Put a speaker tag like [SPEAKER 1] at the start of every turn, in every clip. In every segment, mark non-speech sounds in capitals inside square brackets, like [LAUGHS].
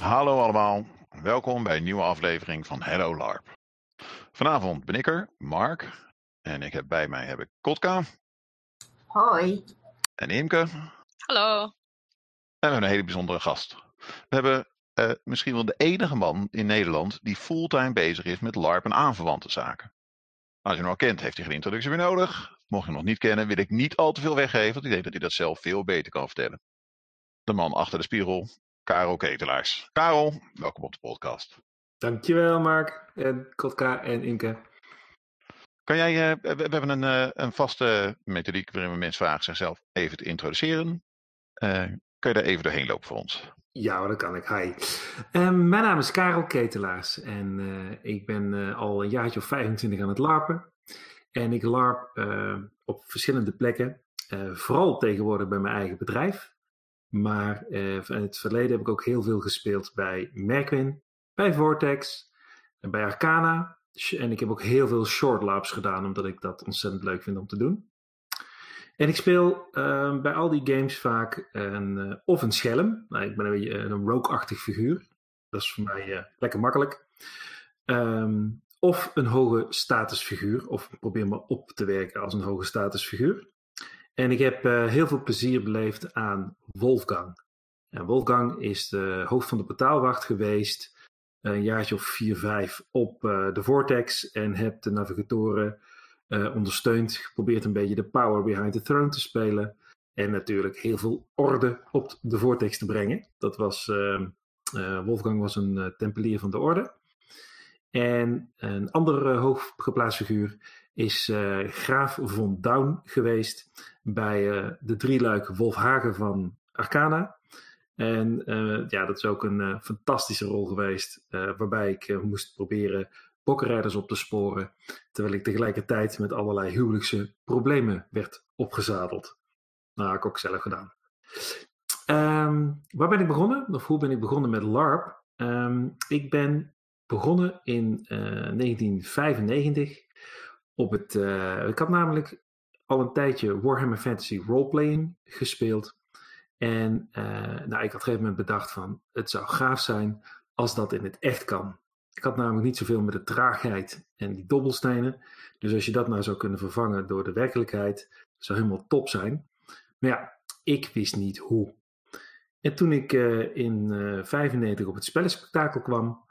[SPEAKER 1] Hallo allemaal, welkom bij een nieuwe aflevering van Hello LARP. Vanavond ben ik er, Mark, en ik heb bij mij heb ik Kotka
[SPEAKER 2] Hoi.
[SPEAKER 1] en Imke.
[SPEAKER 3] Hallo.
[SPEAKER 1] En we hebben een hele bijzondere gast. We hebben eh, misschien wel de enige man in Nederland die fulltime bezig is met LARP en aanverwante zaken. Als je hem al kent, heeft hij geen introductie meer nodig. Mocht je hem nog niet kennen, wil ik niet al te veel weggeven, want ik denk dat hij dat zelf veel beter kan vertellen. De man achter de spiegel, Karel Ketelaars. Karel, welkom op de podcast.
[SPEAKER 4] Dankjewel Mark en Kotka en Inke.
[SPEAKER 1] Kan jij, eh, we, we hebben een, eh, een vaste methodiek waarin we mensen vragen zichzelf even te introduceren. Eh, kan je daar even doorheen lopen voor ons?
[SPEAKER 4] Ja, dat kan ik. Hi. Ehm, mijn naam is Karel Ketelaars en ik ben al een jaartje of 25 aan het larpen. En ik larp op verschillende plekken, vooral tegenwoordig bij mijn eigen bedrijf. Maar eh, in het verleden heb ik ook heel veel gespeeld bij Merkwin, bij Vortex, en bij Arcana. En ik heb ook heel veel short larps gedaan, omdat ik dat ontzettend leuk vind om te doen. En ik speel ehm, bij al die games vaak een, eh, of een schelm. Nou, ik ben een beetje een rogue-achtig figuur. Dat is voor mij eh, lekker makkelijk. Ehm, of een hoge statusfiguur. Of probeer me op te werken als een hoge statusfiguur. En ik heb eh, heel veel plezier beleefd aan Wolfgang. En Wolfgang is de hoofd van de betaalwacht geweest. Een jaartje of vier, vijf op eh, de Vortex. En heb de navigatoren eh, ondersteund. Geprobeerd een beetje de power behind the throne te spelen. En natuurlijk heel veel orde op de Vortex te brengen. Dat was, ehm, eh, Wolfgang was een eh, tempelier van de orde. En een andere hooggeplaatst figuur is eh, Graaf von Daun geweest bij eh, de drieluik Wolfhagen van Arcana. En eh, ja, dat is ook een fantastische rol geweest, waarbij ik moest proberen bokkenrijders op te sporen, terwijl ik tegelijkertijd met allerlei huwelijkse problemen werd opgezadeld. Nou, heb ik ook zelf gedaan. Ehm, waar ben ik begonnen? Of hoe ben ik begonnen met LARP? Ehm, ik ben begonnen in eh, 1995 op het. eh, ik had namelijk al een tijdje Warhammer Fantasy Roleplaying gespeeld. En eh, nou, ik had op een gegeven moment bedacht van het zou gaaf zijn als dat in het echt kan. Ik had namelijk niet zoveel met de traagheid en die dobbelstenen. Dus als je dat nou zou kunnen vervangen door de werkelijkheid, zou helemaal top zijn. Maar ja, ik wist niet hoe. En toen ik eh, in eh 95 op het spellenspectakel kwam,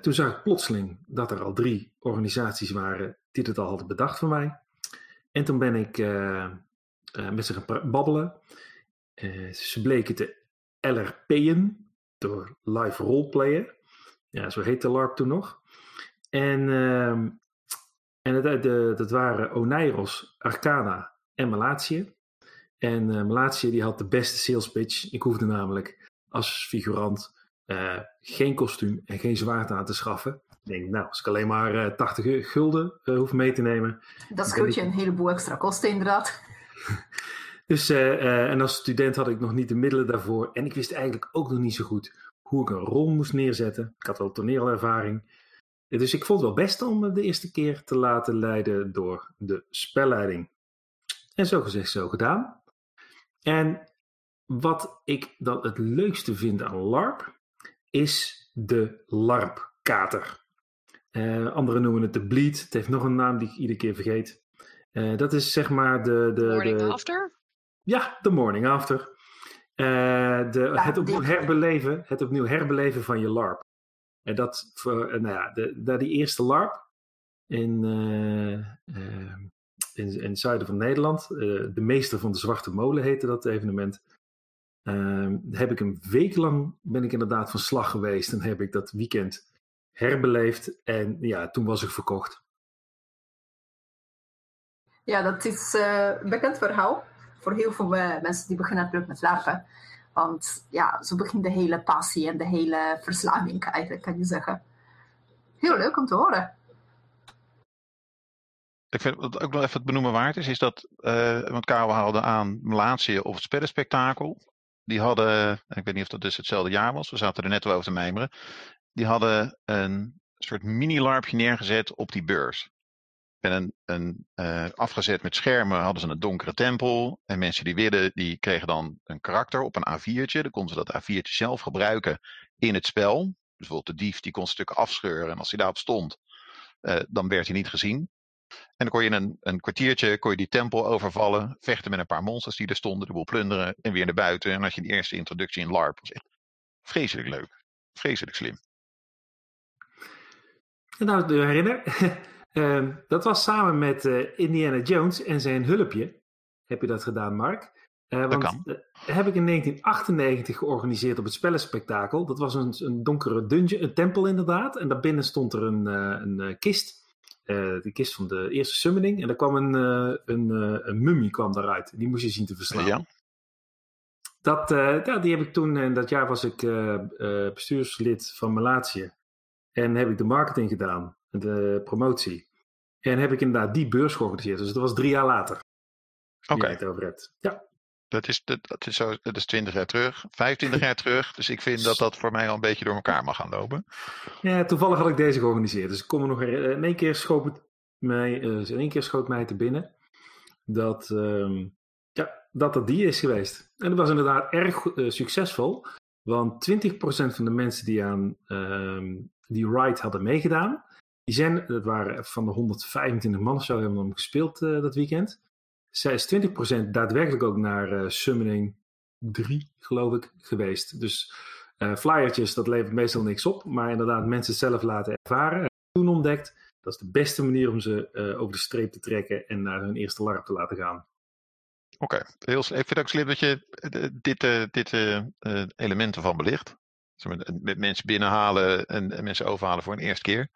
[SPEAKER 4] toen zag ik plotseling dat er al drie organisaties waren die het al hadden bedacht voor mij. En toen ben ik eh, eh, met ze gaan babbelen. Eh, ze bleken te LRP'en door live roleplayer. Ja, zo heette LARP toen nog. En, ehm, en het, dat waren Oneiros, Arcana en Malatië. En eh Malatië die had de beste sales pitch. Ik hoefde namelijk als figurant geen kostuum en geen zwaard aan te schaffen. Ik denk, nou, als ik alleen maar eh 80 gulden eh, hoef mee te nemen.
[SPEAKER 2] Dat scheelt
[SPEAKER 4] ik-
[SPEAKER 2] je een heleboel extra kosten, inderdaad. [LAUGHS]
[SPEAKER 4] Dus, eh, en als student had ik nog niet de middelen daarvoor. En ik wist eigenlijk ook nog niet zo goed hoe ik een rol moest neerzetten. Ik had wel toneelervaring. Dus ik vond het wel best om me de eerste keer te laten leiden door de spelleiding. En zo gezegd, zo gedaan. En wat ik dan het leukste vind aan LARP, is de LARP-kater. Eh, anderen noemen het de Bleed. Het heeft nog een naam die ik iedere keer vergeet. Eh, dat is zeg maar de... de
[SPEAKER 3] Morning
[SPEAKER 4] de,
[SPEAKER 3] after?
[SPEAKER 4] ja, The Morning After. Eh, de, het, opnieuw herbeleven, het opnieuw herbeleven van je LARP. En dat voor, nou ja, de, de, die eerste LARP in, in, in het zuiden van Nederland, eh, de Meester van de Zwarte Molen heette dat evenement. Ehm, heb ik een week lang ben ik inderdaad van slag geweest en heb ik dat weekend herbeleefd. En ja, toen was ik verkocht.
[SPEAKER 2] Ja, dat is eh, een bekend verhaal voor heel veel eh, mensen die beginnen natuurlijk met larpen. Want ja, zo begint de hele passie en de hele verslaving eigenlijk, kan je zeggen. Heel leuk om te horen.
[SPEAKER 1] Ik vind wat ook nog even het benoemen waard is, is dat, eh want Karel haalde aan Malatië of het spellenspectakel. Die hadden, ik weet niet of dat dus hetzelfde jaar was, we zaten er net wel over te mijmeren. Die hadden een soort mini-larpje neergezet op die beurs. En een, een eh, afgezet met schermen hadden ze een donkere tempel. En mensen die willen, die kregen dan een karakter op een A4'tje. Dan konden ze dat A4'tje zelf gebruiken in het spel. Dus bijvoorbeeld de dief die kon stukken afscheuren en als hij daarop stond, uh, dan werd hij niet gezien. En dan kon je in een, een kwartiertje kon je die tempel overvallen, vechten met een paar monsters die er stonden, de boel plunderen en weer naar buiten. En als je die eerste introductie in LARP was echt vreselijk leuk. Vreselijk slim.
[SPEAKER 4] Nou, de herinner, dat was samen met uh, Indiana Jones en zijn hulpje. Heb je dat gedaan, Mark?
[SPEAKER 1] Uh, dat kan.
[SPEAKER 4] heb ik in 1998 georganiseerd op het Spellenspectakel. Dat was een, een donkere dungeon, een tempel inderdaad. En daarbinnen stond er een, een kist. de kist van de eerste summoning. En daar kwam een, een, een mummie kwam daaruit. Die moest je zien te verslaan.
[SPEAKER 1] Ja.
[SPEAKER 4] Dat, ja, die heb ik toen, in dat jaar was ik bestuurslid van Melatië. En heb ik de marketing gedaan, de promotie. En heb ik inderdaad die beurs georganiseerd. Dus dat was drie jaar later.
[SPEAKER 1] Oké. Okay.
[SPEAKER 4] het over hebt. Ja.
[SPEAKER 1] Dat is, dat, dat, is zo, dat is 20 jaar terug, 25 jaar terug. Dus ik vind dat dat voor mij al een beetje door elkaar mag gaan lopen.
[SPEAKER 4] Ja, toevallig had ik deze georganiseerd. Dus ik kom er nog in één keer schoot het mij, uh, in één keer schoot mij te binnen dat, uh, ja, dat dat die is geweest. En dat was inderdaad erg uh, succesvol. Want 20% van de mensen die aan uh, die ride hadden meegedaan, die zijn, dat waren van de 125 man of zo, hebben we gespeeld uh, dat weekend. Zij is 20% daadwerkelijk ook naar uh, Summoning 3, geloof ik, geweest. Dus uh, flyertjes, dat levert meestal niks op. Maar inderdaad, mensen zelf laten ervaren. Toen ontdekt, dat is de beste manier om ze over de streep te trekken en naar hun eerste LARP te laten gaan.
[SPEAKER 1] Oké, okay. ik vind ook slim dat je dit, dit element ervan belicht. Met mensen binnenhalen en, en mensen overhalen voor een eerste keer.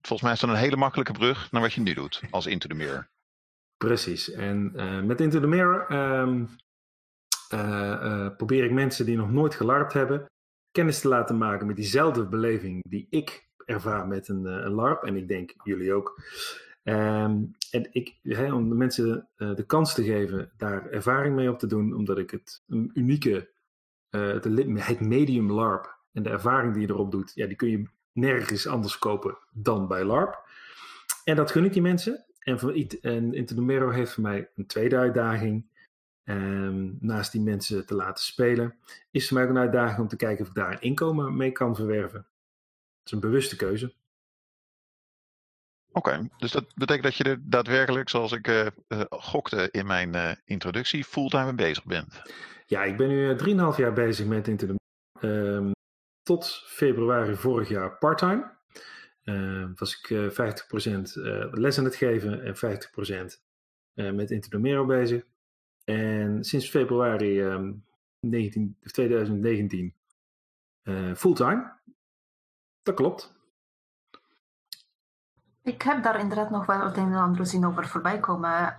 [SPEAKER 1] Volgens mij is dat een hele makkelijke brug naar wat je nu doet als Into the Mirror.
[SPEAKER 4] Precies. En uh, met Into the Mirror um, uh, uh, probeer ik mensen die nog nooit gelarpt hebben, kennis te laten maken met diezelfde beleving die ik ervaar met een, LARP. En ik denk jullie ook. Um, en ik, om de mensen de kans te geven daar ervaring mee op te doen, omdat ik het een unieke, het medium LARP en de ervaring die je erop doet, ja, die kun je nergens anders kopen dan bij LARP. En dat gun ik die mensen. En, van, en Into heeft voor mij een tweede uitdaging. Um, naast die mensen te laten spelen, is voor mij ook een uitdaging om te kijken of ik daar een inkomen mee kan verwerven. Het is een bewuste keuze.
[SPEAKER 1] Oké, okay, dus dat betekent dat je er daadwerkelijk, zoals ik uh, uh, gokte in mijn uh, introductie, fulltime mee bezig bent.
[SPEAKER 4] Ja, ik ben nu 3,5 jaar bezig met Into um, tot februari vorig jaar parttime. Uh, was ik uh, 50% uh, les aan het geven en 50% uh, met Interdomero bezig. En sinds februari um, 19, 2019 fulltime. Dat klopt.
[SPEAKER 2] Ik heb daar inderdaad nog wel het een en ander zien over voorbij komen.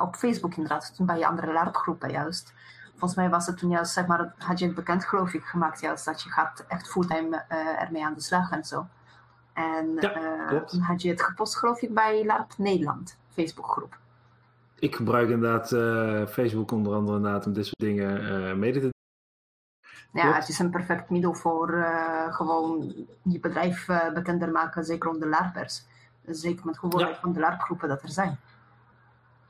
[SPEAKER 2] op Facebook inderdaad, bij andere LARP-groepen juist volgens mij was het toen juist, zeg maar, had je het bekend geloof ik gemaakt juist dat je gaat echt fulltime uh, ermee aan de slag en zo. En
[SPEAKER 4] ja, uh,
[SPEAKER 2] toen had je het gepost geloof ik bij LARP Nederland, Facebookgroep.
[SPEAKER 4] Ik gebruik inderdaad uh, Facebook onder andere inderdaad om dit soort dingen mede te doen.
[SPEAKER 2] Ja, Klopt. het is een perfect middel voor gewoon je bedrijf bekender maken, zeker onder LARPers. Zeker met hoeveelheid ja. van de LARP-groepen dat er zijn.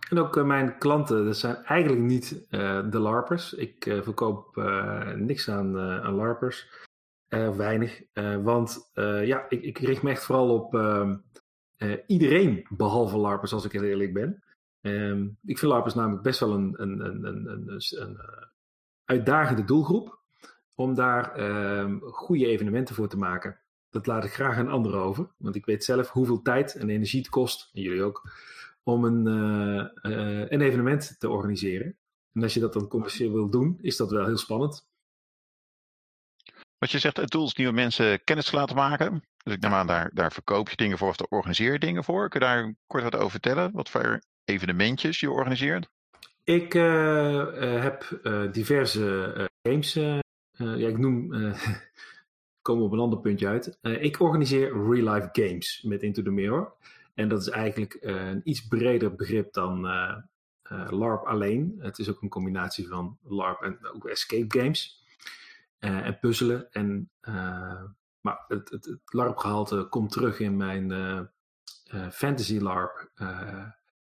[SPEAKER 4] En ook uh, mijn klanten, dat zijn eigenlijk niet uh, de LARPers. Ik uh, verkoop niks aan, aan LARPers. weinig. want ja, ik, ik, richt me echt vooral op ehm, iedereen behalve LARPers, als ik heel eerlijk ben. Um, ik vind LARPers namelijk best wel een, een, een, een, een uitdagende doelgroep. Om daar um, goede evenementen voor te maken. Dat laat ik graag aan anderen over. Want ik weet zelf hoeveel tijd en energie het kost. En jullie ook om een, uh, uh, een evenement te organiseren. En als je dat dan commercieel wil doen, is dat wel heel spannend.
[SPEAKER 1] Wat je zegt, het doel is nieuwe mensen kennis te laten maken. Dus ik neem aan, daar, daar verkoop je dingen voor of daar organiseer je dingen voor. Kun je daar kort wat over vertellen? Wat voor evenementjes je organiseert?
[SPEAKER 4] Ik uh, heb diverse games. ja, ik noem. [LAUGHS] komen op een ander puntje uit. ik organiseer real life games met Into the Mirror. En dat is eigenlijk uh, een iets breder begrip dan uh, uh, LARP alleen. Het is ook een combinatie van LARP en ook escape games. en puzzelen. En, maar het, het, LARP-gehalte komt terug in mijn fantasy LARP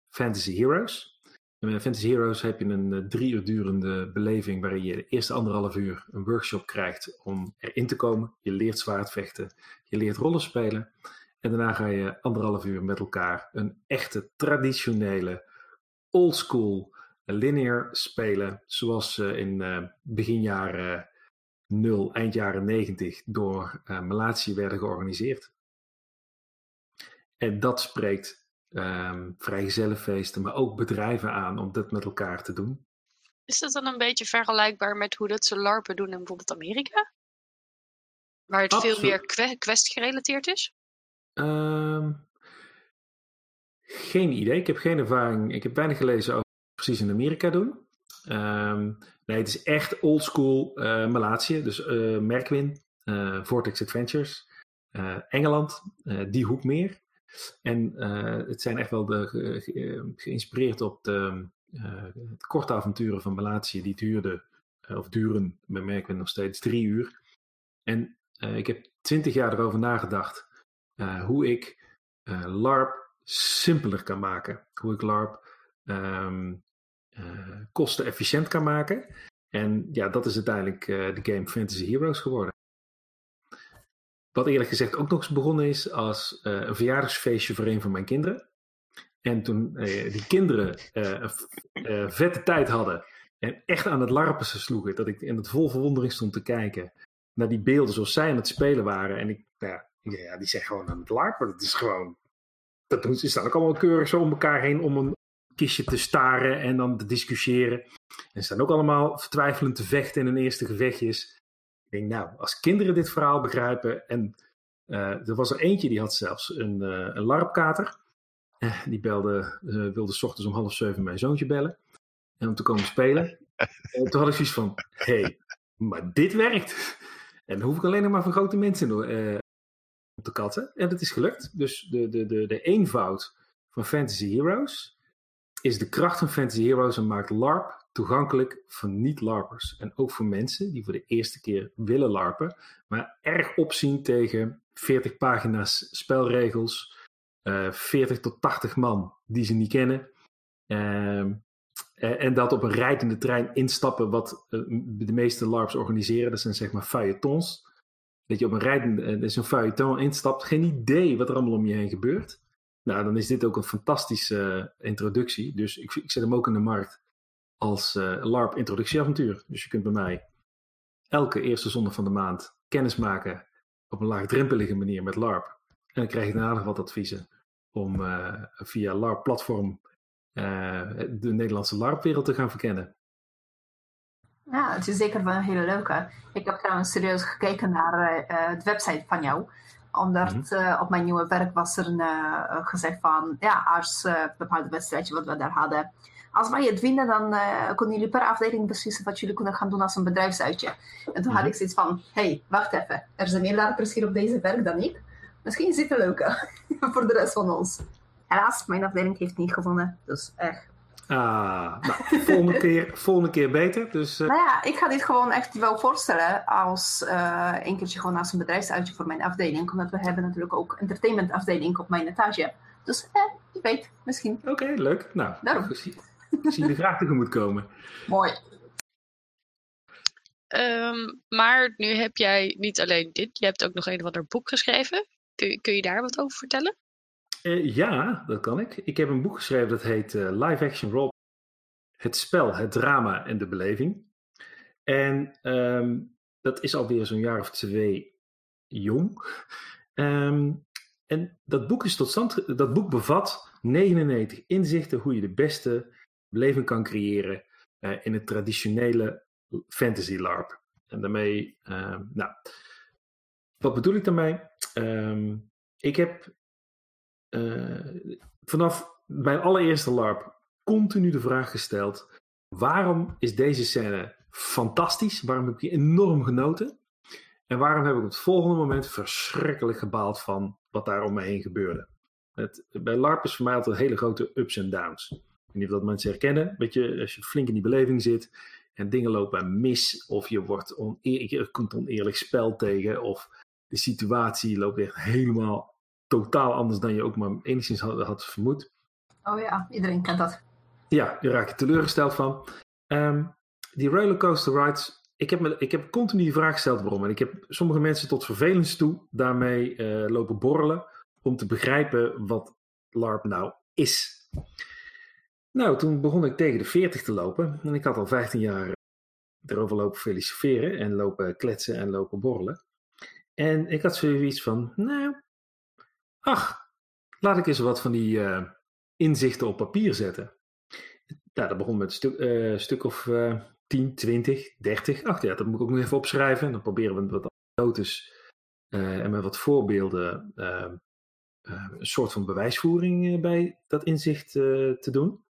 [SPEAKER 4] Fantasy Heroes. Met Fantasy Heroes heb je een drie uur durende beleving waarin je de eerste anderhalf uur een workshop krijgt om erin te komen. Je leert zwaardvechten, je leert rollen spelen. En daarna ga je anderhalf uur met elkaar een echte traditionele oldschool linear spelen. Zoals ze in uh, begin jaren 0, eind jaren 90 door uh, Malatie werden georganiseerd. En dat spreekt um, vrijgezellenfeesten, maar ook bedrijven aan om dat met elkaar te doen.
[SPEAKER 3] Is dat dan een beetje vergelijkbaar met hoe dat ze LARPen doen in bijvoorbeeld Amerika? Waar het Absoluut. veel meer quest gerelateerd is?
[SPEAKER 4] Um, geen idee. Ik heb geen ervaring. Ik heb weinig gelezen over precies in Amerika doen. Um, nee, het is echt oldschool uh, Malatië. Dus uh, Merkwin, uh, Vortex Adventures, Engeland, die hoek meer. En het zijn echt wel de, ge, geïnspireerd op de, korte avonturen van Malatië. Die duurden, of duren bij Merkwin nog steeds drie uur. En ik heb twintig jaar erover nagedacht hoe ik LARP simpeler kan maken. Hoe ik LARP um, kostenefficiënt kan maken. En ja, dat is uiteindelijk de game Fantasy Heroes geworden. Wat eerlijk gezegd ook nog eens begonnen is als een verjaardagsfeestje voor een van mijn kinderen. En toen die kinderen een vette tijd hadden en echt aan het larpen ze sloegen, dat ik in het vol verwondering stond te kijken naar die beelden zoals zij aan het spelen waren. En ik, nou ja, ja die zijn gewoon aan het larpen. Dat is gewoon dat doen, ze staan ook allemaal keurig zo om elkaar heen om een kistje te staren en dan te discussiëren. En ze staan ook allemaal vertwijfelend te vechten in hun eerste gevechtjes. Ik denk, nou, als kinderen dit verhaal begrijpen. En uh, er was er eentje die had zelfs een, uh, een larpkater. Uh, die belde, wilde s ochtends om half zeven mijn zoontje bellen. En om te komen spelen. [LAUGHS] en toen had ik zoiets van: hé, hey, maar dit werkt. En dan hoef ik alleen nog maar voor grote mensen te katten. En dat is gelukt. Dus de, de, de, de eenvoud van Fantasy Heroes is de kracht van Fantasy Heroes en maakt LARP toegankelijk voor niet-LARPers. En ook voor mensen die voor de eerste keer willen LARPen, maar erg opzien tegen 40 pagina's spelregels, uh, eh, 40 tot 80 man die ze niet kennen. Uh, en dat op een rijdende trein instappen, wat uh, de meeste LARPs organiseren. Dat zijn zeg maar feuilletons dat je op een rijdende, uh, zo'n feuilleton instapt, geen idee wat er allemaal om je heen gebeurt. Nou, dan is dit ook een fantastische uh, introductie. Dus ik, ik, zet hem ook in de markt als uh, LARP introductieavontuur. Dus je kunt bij mij elke eerste zondag van de maand kennis maken op een laagdrempelige manier met LARP. En dan krijg je daarna nog wat adviezen om via LARP-platform de Nederlandse LARP-wereld te gaan verkennen.
[SPEAKER 2] Ja, het is zeker wel een hele leuke. Ik heb trouwens serieus gekeken naar uh, de website van jou. Omdat mm -hmm. uh, op mijn nieuwe werk was er een, uh, gezegd van, ja, als bepaalde wedstrijdje wat we daar hadden. Als wij het winnen, dan kunnen jullie per afdeling beslissen wat jullie kunnen gaan doen als een bedrijfsuitje. En toen mm -hmm. had mhm. ik zoiets van, hey, wacht even. Er zijn meer larpers hier op deze werk dan ik. Misschien is een leuke [LAUGHS] voor de rest van ons. Helaas, mijn afdeling heeft niet gewonnen. Dus echt
[SPEAKER 4] Ah, nou, volgende, [LAUGHS] keer, volgende keer beter. Dus,
[SPEAKER 2] uh... Nou ja, ik ga dit gewoon echt wel voorstellen als uh, een keertje gewoon als een bedrijfsuitje voor mijn afdeling. Omdat we hebben natuurlijk ook entertainment afdeling op mijn etage. Dus eh, je weet, misschien.
[SPEAKER 4] Oké, okay, leuk. Nou, Daarom. zie, zie de vraag tegemoet komen. [LAUGHS]
[SPEAKER 2] Mooi.
[SPEAKER 3] Um, maar nu heb jij niet alleen dit, je hebt ook nog een of ander boek geschreven. Kun, kun je daar wat over vertellen?
[SPEAKER 4] Uh, ja, dat kan ik. Ik heb een boek geschreven dat heet uh, Live Action Role. Het spel, het drama en de beleving. En um, dat is alweer zo'n jaar of twee jong. Um, en dat boek is tot stand. Dat boek bevat 99 inzichten hoe je de beste beleving kan creëren uh, in het traditionele fantasy LARP. En daarmee, nou, wat bedoel ik daarmee? ik heb vanaf mijn allereerste LARP continu de vraag gesteld: waarom is deze scène fantastisch? Waarom heb ik die enorm genoten? En waarom heb ik op het volgende moment verschrikkelijk gebaald van wat daar om me heen gebeurde? Het, bij LARP is voor mij altijd hele grote ups en downs. Ik weet niet of dat mensen herkennen. Weet je, als je flink in die beleving zit en dingen lopen mis, of je, wordt oneer, komt oneerlijk spel tegen, of de situatie loopt echt helemaal totaal anders dan je ook maar enigszins had, had vermoed.
[SPEAKER 2] Oh ja, iedereen kent dat.
[SPEAKER 4] Ja, daar raak je teleurgesteld van. Ehm, die rollercoaster rides, ik heb, me, ik heb continu die vraag gesteld waarom. En ik heb sommige mensen tot vervelens toe daarmee eh, lopen borrelen om te begrijpen wat LARP nou is. Nou, toen begon ik tegen de 40 te lopen en ik had al 15 jaar erover lopen filosoferen en lopen kletsen en lopen borrelen. En ik had zoiets van, nou, ach, laat ik eens wat van die uh, inzichten op papier zetten. Nou, dat begon met een stuk, uh, stuk of uh, 10, 20, 30. Ach ja, dat moet ik ook nog even opschrijven. Dan proberen we wat anekdotes uh, en met wat voorbeelden een soort van bewijsvoering bij dat inzicht te doen.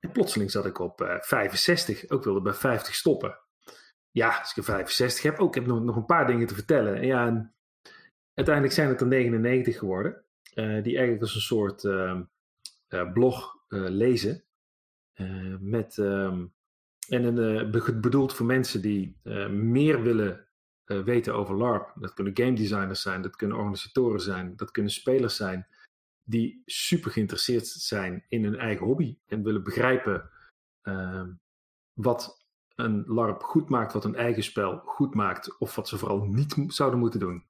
[SPEAKER 4] En plotseling zat ik op 65, ook wilde bij 50 stoppen. Ja, als ik een 65 heb, ook ik heb nog, nog een paar dingen te vertellen. En ja, uiteindelijk zijn het er 99 geworden. Uh, die eigenlijk als een soort uh, uh, blog lezen. met, um, en een, bedoeld voor mensen die meer willen weten over LARP. Dat kunnen game designers zijn, dat kunnen organisatoren zijn, dat kunnen spelers zijn. Die super geïnteresseerd zijn in hun eigen hobby en willen begrijpen ehm, wat een LARP goed maakt, wat een eigen spel goed maakt, of wat ze vooral niet zouden moeten doen.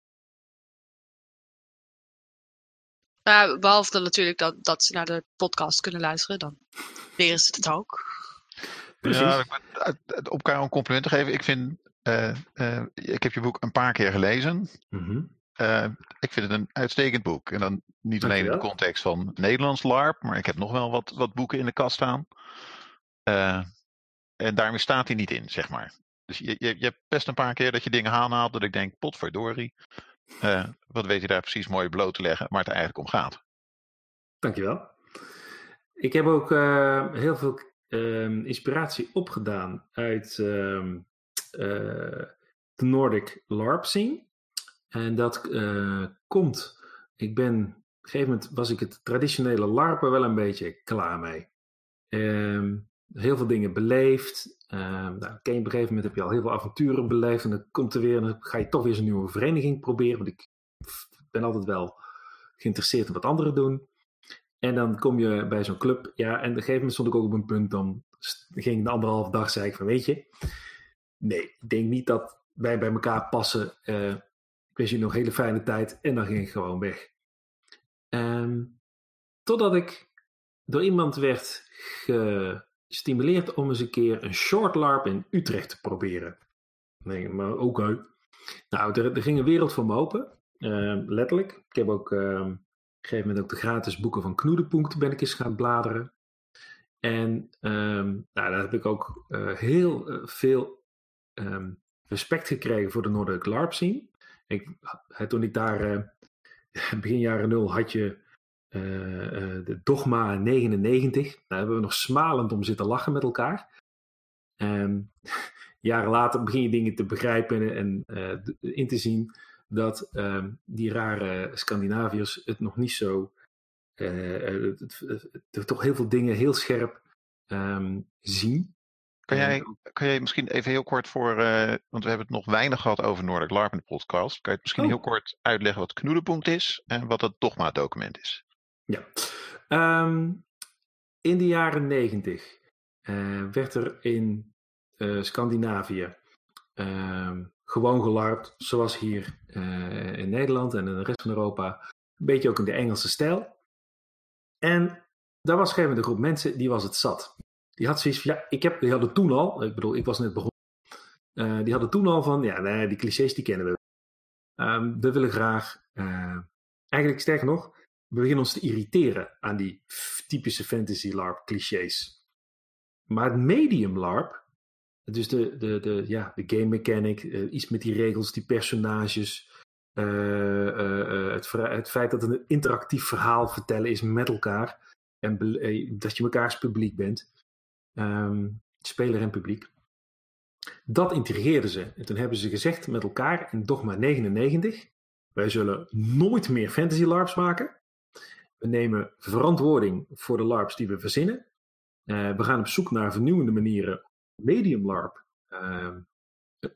[SPEAKER 3] Uh, behalve dan natuurlijk dat, dat ze naar de podcast kunnen luisteren, dan leren ze het ook.
[SPEAKER 1] Precies. Ja, op elkaar een compliment te geven. Ik vind, uh, uh, ik heb je boek een paar keer gelezen. Mm -hmm. ik vind het een uitstekend boek. En dan niet alleen in de context van Nederlands LARP, maar ik heb nog wel wat, wat boeken in de kast staan. en daarmee staat hij niet in, zeg maar. Dus je, je, je hebt best een paar keer dat je dingen aanhaalt dat ik denk, potverdorie. Uh, wat weet je daar precies mooi bloot te leggen, waar het eigenlijk om gaat.
[SPEAKER 4] Dankjewel. Ik heb ook uh, heel veel uh, inspiratie opgedaan uit uh, de Nordic LARP scene. En dat komt, ik ben, op een gegeven moment was ik het traditionele LARPen wel een beetje klaar mee. Ehm, heel veel dingen beleefd. Uh, nou, op een gegeven moment heb je al heel veel avonturen beleefd. En dan komt er weer, en dan ga je toch weer eens een nieuwe vereniging proberen. Want ik ben altijd wel geïnteresseerd in wat anderen doen. En dan kom je bij zo'n club. Ja, en op een gegeven moment stond ik ook op een punt. Dan ging de anderhalve dag, zei ik van, weet je. Nee, ik denk niet dat wij bij elkaar passen. Uh, ik wens je nog een hele fijne tijd. En dan ging ik gewoon weg. Um, totdat ik door iemand werd ge stimuleert om eens een keer een short LARP in Utrecht te proberen. Nee, maar oké. Okay. Nou, er, ging een wereld voor me open. Uh, letterlijk. Ik heb ook uh, op een gegeven moment ook de gratis boeken van Knoedepunkt ben ik eens gaan bladeren. En um, nou, daar heb ik ook uh, heel uh, veel respect gekregen voor de Noordelijk LARP scene. Toen ik daar uh, begin jaren nul had je de Dogma 99. Daar hebben we nog smalend om zitten lachen met elkaar. Um, [LAUGHS] jaren later begin je dingen te begrijpen en uh, in te zien dat um, die rare Scandinaviërs het nog niet zo. Uh, toch heel veel dingen heel scherp um, zien.
[SPEAKER 1] Kan jij, kan jij misschien even heel kort voor, uh, want we hebben het nog weinig gehad over Noordelijk LARP in de podcast. Kan je het misschien oh. heel kort uitleggen wat Knoedepunt is en wat het dogma-document is?
[SPEAKER 4] Ja. Um, in de jaren negentig uh, werd er in uh, Scandinavië uh, gewoon gelarpt, zoals hier uh, in Nederland en in de rest van Europa. Een beetje ook in de Engelse stijl. En daar was een een groep mensen, die was het zat. Die had zoiets van, ja, ik heb, die hadden toen al, ik bedoel, ik was net begonnen. die hadden toen al van, ja, nee, die clichés die kennen we. Um, we willen graag, eigenlijk sterker nog, we beginnen ons te irriteren aan die typische fantasy LARP clichés. Maar het medium LARP, dus de, de, de, ja, de game mechanic, uh, iets met die regels, die personages, uh, uh, het, het, feit dat het een interactief verhaal vertellen is met elkaar en dat je mekaars publiek bent, um, speler en publiek. Dat intrigeerde ze. En toen hebben ze gezegd met elkaar in Dogma 99, wij zullen nooit meer fantasy LARPs maken. We nemen verantwoording voor de LARPs die we verzinnen. Uh, we gaan op zoek naar vernieuwende manieren medium LARP uh,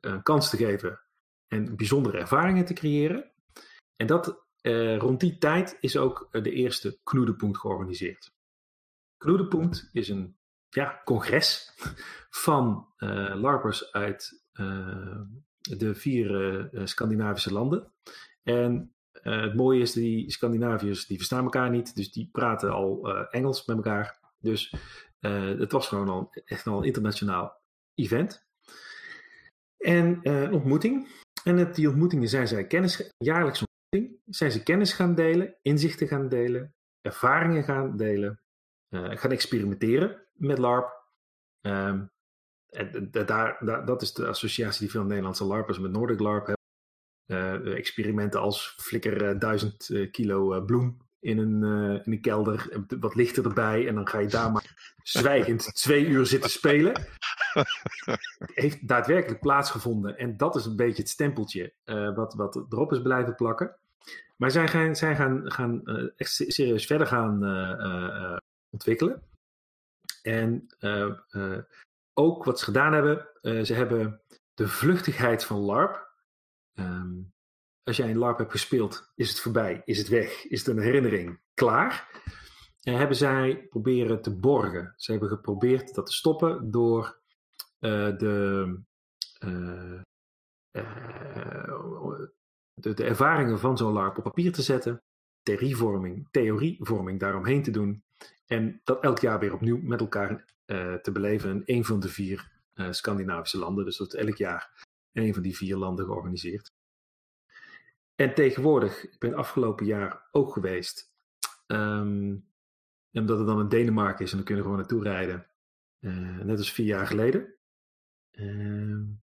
[SPEAKER 4] een kans te geven en bijzondere ervaringen te creëren. En dat, uh, rond die tijd is ook de eerste Knoedepunt georganiseerd. Knoedepunt is een ja, congres van LARPers uit de vier Scandinavische landen. En het mooie is, die Scandinaviërs die verstaan elkaar niet, dus die praten al Engels met elkaar. Dus het was gewoon al echt al een internationaal event. En een ontmoeting. En op die ontmoetingen zijn zij kennis, jaarlijks ontmoeting, zijn ze kennis gaan delen, inzichten gaan delen, ervaringen gaan delen, uh, gaan experimenteren met LARP. Um, en daar, daar, dat is de associatie die veel Nederlandse LARPers met Nordic LARP hebben. Uh, experimenten als flikker uh, duizend kilo bloem in een, in een kelder, wat lichter erbij en dan ga je daar maar [LAUGHS] zwijgend twee uur zitten spelen. heeft daadwerkelijk plaatsgevonden en dat is een beetje het stempeltje wat, wat erop is blijven plakken. Maar zij gaan, zij gaan, gaan echt serieus verder gaan ontwikkelen. En uh, ook wat ze gedaan hebben, ze hebben de vluchtigheid van LARP. Um, als jij een LARP hebt gespeeld, is het voorbij, is het weg, is het een herinnering, klaar. En hebben zij proberen te borgen. Ze hebben geprobeerd dat te stoppen door de, de, de ervaringen van zo'n LARP op papier te zetten, theorievorming, theorievorming daaromheen te doen en dat elk jaar weer opnieuw met elkaar te beleven in een van de vier Scandinavische landen. Dus dat elk jaar een van die vier landen georganiseerd. En tegenwoordig, ik ben afgelopen jaar ook geweest. Um, omdat het dan in Denemarken is en dan kunnen we gewoon naartoe rijden. Uh, net als vier jaar geleden. En,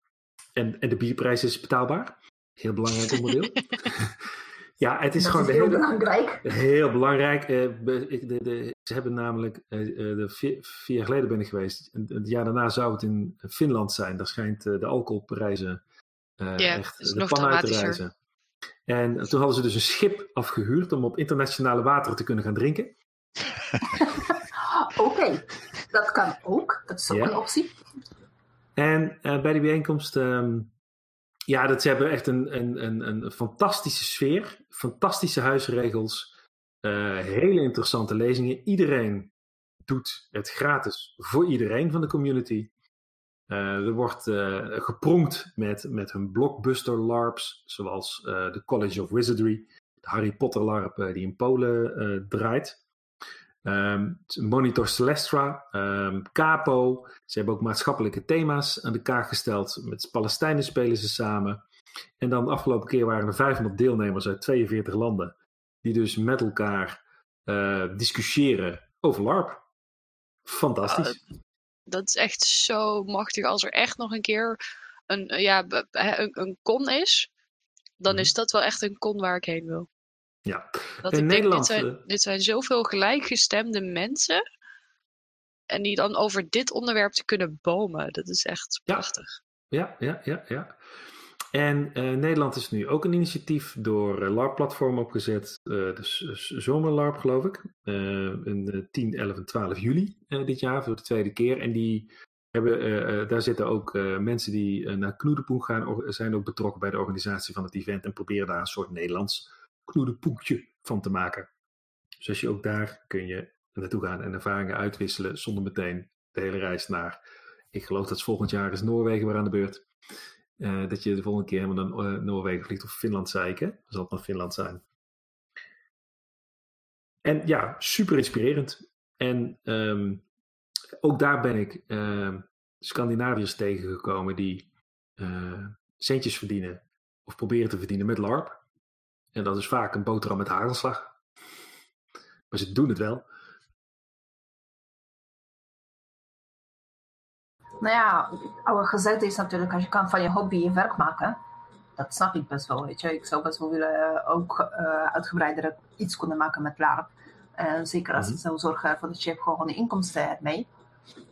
[SPEAKER 4] en de bierprijs is betaalbaar. Heel belangrijk onderdeel. [LAUGHS] Ja, het is
[SPEAKER 2] dat
[SPEAKER 4] gewoon
[SPEAKER 2] is heel
[SPEAKER 4] hele,
[SPEAKER 2] belangrijk.
[SPEAKER 4] Heel belangrijk. Uh, de, de, ze hebben namelijk, uh, de vier, vier, jaar geleden ben ik geweest. Het jaar daarna zou het in Finland zijn. Daar schijnt uh, de alcoholprijzen echt de pan uit te reizen. En toen hadden ze dus een schip afgehuurd om op internationale wateren te kunnen gaan drinken. [LAUGHS]
[SPEAKER 2] Oké, okay. dat kan ook. Dat is ook een optie.
[SPEAKER 4] En bij die bijeenkomst um, ja, dat, ze hebben echt een, een, een, een fantastische sfeer, fantastische huisregels, uh, hele interessante lezingen. Iedereen doet het gratis voor iedereen van de community. Uh, er wordt uh, gepronkt met, met hun blockbuster LARPs, zoals de College of Wizardry, de Harry Potter LARP die in Polen draait. Um, Monitor Celestra, um, Capo. Ze hebben ook maatschappelijke thema's aan de kaart gesteld. Met Palestijnen spelen ze samen. En dan de afgelopen keer waren er 500 deelnemers uit 42 landen. Die dus met elkaar uh, discussiëren over LARP. Fantastisch.
[SPEAKER 3] Uh, dat is echt zo machtig. Als er echt nog een keer een, ja, een, een con is, dan mm. is dat wel echt een con waar ik heen wil.
[SPEAKER 4] Ja.
[SPEAKER 3] Dat in ik Nederland, denk, dit zijn, dit zijn zoveel gelijkgestemde mensen. En die dan over dit onderwerp te kunnen bomen. Dat is echt prachtig.
[SPEAKER 4] Ja, ja, ja, ja. En uh, Nederland is nu ook een initiatief door uh, LARP-platform opgezet. Uh, dus Zomerlarp, geloof ik. in 10, 11 en 12 juli dit jaar, voor de tweede keer. En die hebben, daar zitten ook mensen die naar Knoedepoen gaan, zijn ook betrokken bij de organisatie van het event. En proberen daar een soort Nederlands knoedepoekje van te maken. Dus als je ook daar kun je naartoe gaan en ervaringen uitwisselen zonder meteen de hele reis naar, ik geloof dat volgend jaar is Noorwegen weer aan de beurt. Uh, dat je de volgende keer helemaal naar uh, Noorwegen vliegt of Finland, zei ik. Hè? Zal het nog Finland zijn. En ja, super inspirerend. En um, ook daar ben ik uh, Scandinaviërs tegengekomen die eh, centjes verdienen of proberen te verdienen met LARP. En dat is vaak een boterham met hagelslag. Maar ze doen het wel.
[SPEAKER 2] Nou ja, oude gezegd is natuurlijk, als je kan van je hobby je werk maken, dat snap ik best wel, weet je. Ik zou best wel willen ook uh, uitgebreider iets kunnen maken met LARP. Uh, zeker als het zou zorgen voor dat je gewoon de inkomsten hebt mee.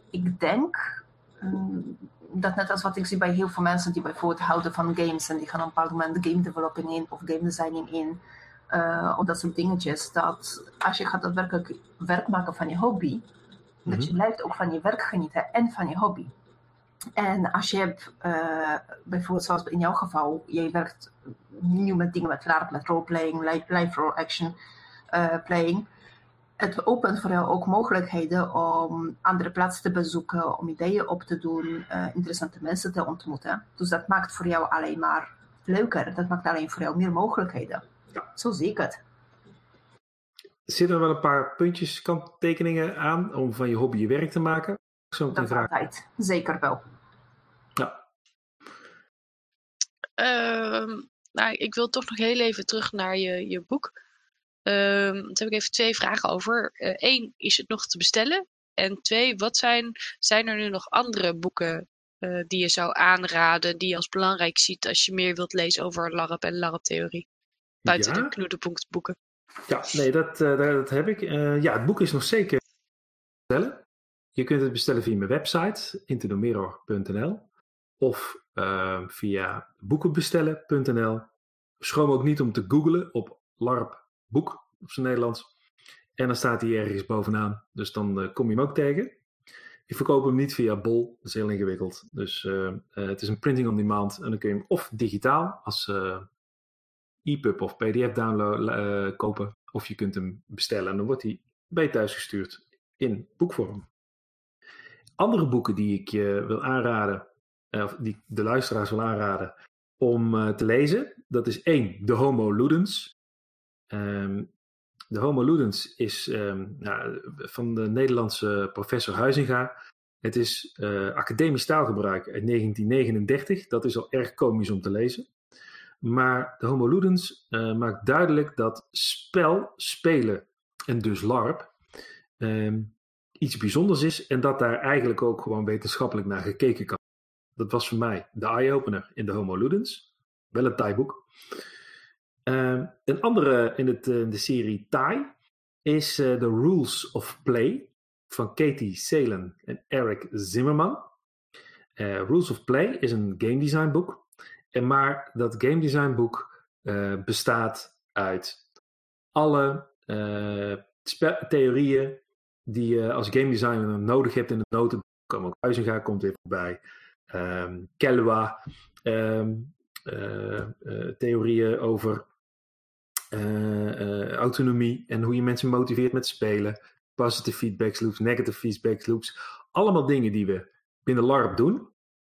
[SPEAKER 2] Ik denk um, dat net als wat ik zie bij heel veel mensen die bijvoorbeeld houden van games en die gaan op een bepaald moment game developing in of game designing in, uh, of dat soort dingetjes, dat als je gaat daadwerkelijk werk maken van je hobby, mm -hmm. dat je blijft ook van je werk genieten en van je hobby. En als je hebt, uh, bijvoorbeeld zoals in jouw geval, je werkt nu met dingen met LARP, met roleplaying, live role action uh, playing. Het opent voor jou ook mogelijkheden om andere plaatsen te bezoeken, om ideeën op te doen, interessante mensen te ontmoeten. Dus dat maakt voor jou alleen maar leuker. Dat maakt alleen voor jou meer mogelijkheden. Ja. Zo zie ik het.
[SPEAKER 4] Zitten er wel een paar puntjes, kanttekeningen aan om van je hobby je werk te maken?
[SPEAKER 2] Zo dat vraag. altijd, zeker wel.
[SPEAKER 4] Ja.
[SPEAKER 3] Uh, nou, ik wil toch nog heel even terug naar je, je boek. Uh, daar heb ik even twee vragen over. Eén, uh, is het nog te bestellen? En twee, wat zijn, zijn er nu nog andere boeken uh, die je zou aanraden, die je als belangrijk ziet als je meer wilt lezen over LARP en LARP-theorie? Buiten ja. de knoedenpunktboeken.
[SPEAKER 4] Ja, nee, dat, uh, dat heb ik. Ja, het boek is nog zeker bestellen. Je kunt het bestellen via mijn website, intothemirror.nl of uh, via boekenbestellen.nl. Schroom ook niet om te googlen op LARP boek op zijn Nederlands. En dan staat hij ergens bovenaan, dus dan kom je hem ook tegen. Ik verkoop hem niet via Bol, dat is heel ingewikkeld. Dus het is een printing on demand en dan kun je hem of digitaal als EPUB of PDF download kopen. Of je kunt hem bestellen en dan wordt hij bij thuis gestuurd in boekvorm. Andere boeken die ik je wil aanraden, of die de luisteraars wil aanraden om te lezen, dat is één, De Homo Ludens. Um, de Homo Ludens is um, nou, van de Nederlandse professor Huizinga. Het is academisch taalgebruik uit 1939. Dat is al erg komisch om te lezen. Maar de Homo Ludens uh, maakt duidelijk dat spel, spelen en dus LARP um, iets bijzonders is en dat daar eigenlijk ook gewoon wetenschappelijk naar gekeken kan. Dat was voor mij de eye-opener in de Homo Ludens. Wel een Thai-boek. Uh, een andere in, het, uh, de serie Thai is uh, The Rules of Play van Katie Salen en Eric Zimmerman. Rules of Play is een game design boek en maar dat game design boek bestaat uit alle theorieën die je als game designer nodig hebt in het notenboek. Ook Huizinga komt weer voorbij. Um, Kelwa. Uh, theorieën over autonomie en hoe je mensen motiveert met spelen. Positive feedback loops, negative feedback loops. Allemaal dingen die we binnen LARP doen.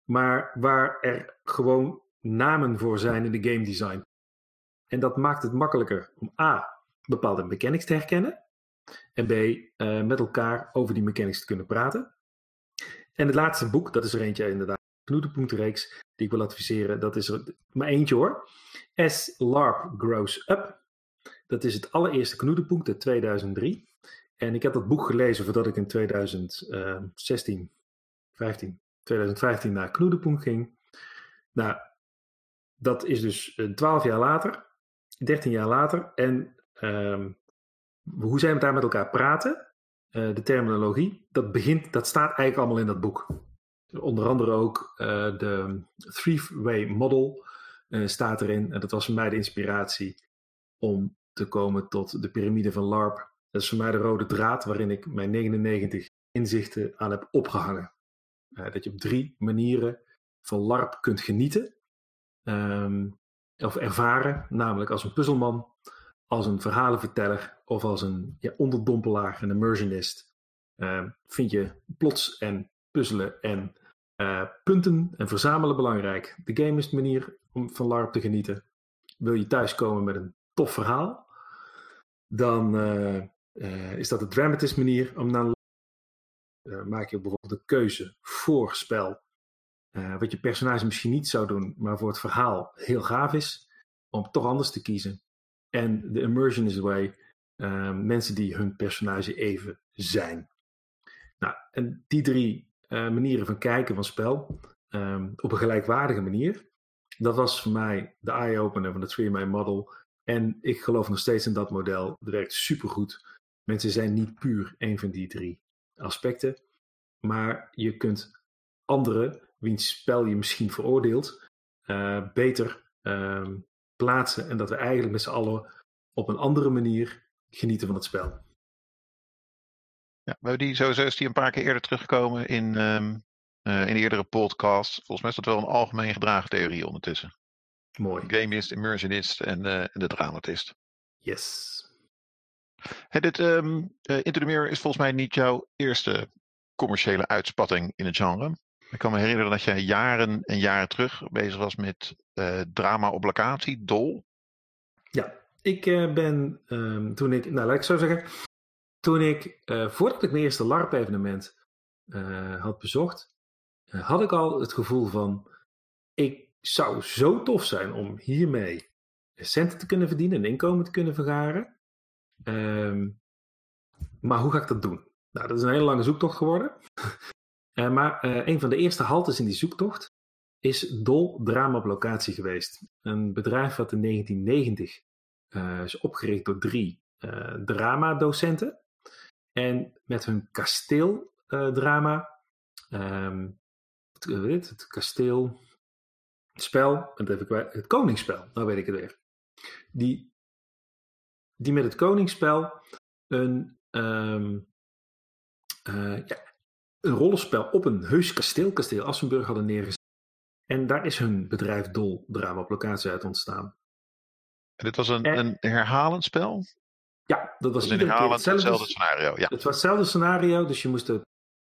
[SPEAKER 4] Maar waar er gewoon namen voor zijn in de game design. En dat maakt het makkelijker om A. bepaalde mechanics te herkennen. En B. Uh, met elkaar over die mechanics te kunnen praten. En het laatste boek, dat is er eentje inderdaad, knoetenpuntenreeks, die ik wil adviseren. Dat is er maar eentje hoor. As LARP Grows Up. Dat is het allereerste knoetenpunt uit 2003. En ik heb dat boek gelezen voordat ik in 2016, 15, 2015 naar Knoedenpunt ging. Nou, dat is dus 12 jaar later, 13 jaar later. En um, hoe zij daar met elkaar praten, uh, de terminologie, dat, begint, dat staat eigenlijk allemaal in dat boek. Onder andere ook uh, de three-way model staat erin. En dat was voor mij de inspiratie om te komen tot de piramide van LARP. Dat is voor mij de rode draad waarin ik mijn 99 inzichten aan heb opgehangen. dat je op drie manieren van LARP kunt genieten. Um, of ervaren, namelijk als een puzzelman, als een verhalenverteller of als een ja, onderdompelaar, een immersionist. Uh, vind je plots en puzzelen en uh, punten en verzamelen belangrijk. De game is de manier om van LARP te genieten. Wil je thuiskomen met een tof verhaal, dan uh, is dat de dramatist manier om naar maak je bijvoorbeeld een keuze voor spel wat je personage misschien niet zou doen, maar voor het verhaal heel gaaf is, om toch anders te kiezen. En de immersion is way. Uh, mensen die hun personage even zijn. Nou, en die drie manieren van kijken van spel, um, op een gelijkwaardige manier, dat was voor mij de eye-opener van het Three Man Model. En ik geloof nog steeds in dat model. Het werkt supergoed. Mensen zijn niet puur een van die drie aspecten. Maar je kunt andere wiens spel je misschien veroordeelt, uh, beter uh, plaatsen. En dat we eigenlijk met z'n allen op een andere manier genieten van het spel.
[SPEAKER 1] Ja, we die, sowieso is die een paar keer eerder teruggekomen in, um, in eerdere podcasts. Volgens mij is dat wel een algemeen gedragen theorie ondertussen.
[SPEAKER 4] Mooi.
[SPEAKER 1] Gameist, immersionist en, en de dramatist.
[SPEAKER 4] Yes.
[SPEAKER 1] Hey, dit um, uh, Into the Mirror is volgens mij niet jouw eerste commerciële uitspatting in het genre. Ik kan me herinneren dat jij jaren en jaren terug bezig was met uh, drama op locatie, Dol.
[SPEAKER 4] Ja, ik uh, ben um, toen ik, nou laat ik zo zeggen, toen ik, voordat ik mijn eerste LARP-evenement had bezocht, had ik al het gevoel van, ik zou zo tof zijn om hiermee centen te kunnen verdienen, een inkomen te kunnen vergaren. Um, maar hoe ga ik dat doen? Nou, dat is een hele lange zoektocht geworden. uh, [LAUGHS] maar uh, een van de eerste haltes in die zoektocht is Dol Drama Locatie geweest. Een bedrijf wat in 1990 uh, is opgericht door drie drama-docenten. En met hun kasteeldrama, um, het, het kasteel, het spel, het, even het koningsspel, nou weet ik het weer. Die, die met het koningsspel een, um, uh, ja, een rollenspel op een heus kasteel, kasteel Assenburg, hadden neergezet. En daar is hun bedrijf Dol Drama op locatie uit ontstaan.
[SPEAKER 1] En dit was een, en, een herhalend spel?
[SPEAKER 4] Ja, dat was
[SPEAKER 1] een herhalend hetzelfde, hetzelfde, scenario. Ja.
[SPEAKER 4] Het was hetzelfde scenario, dus je moest de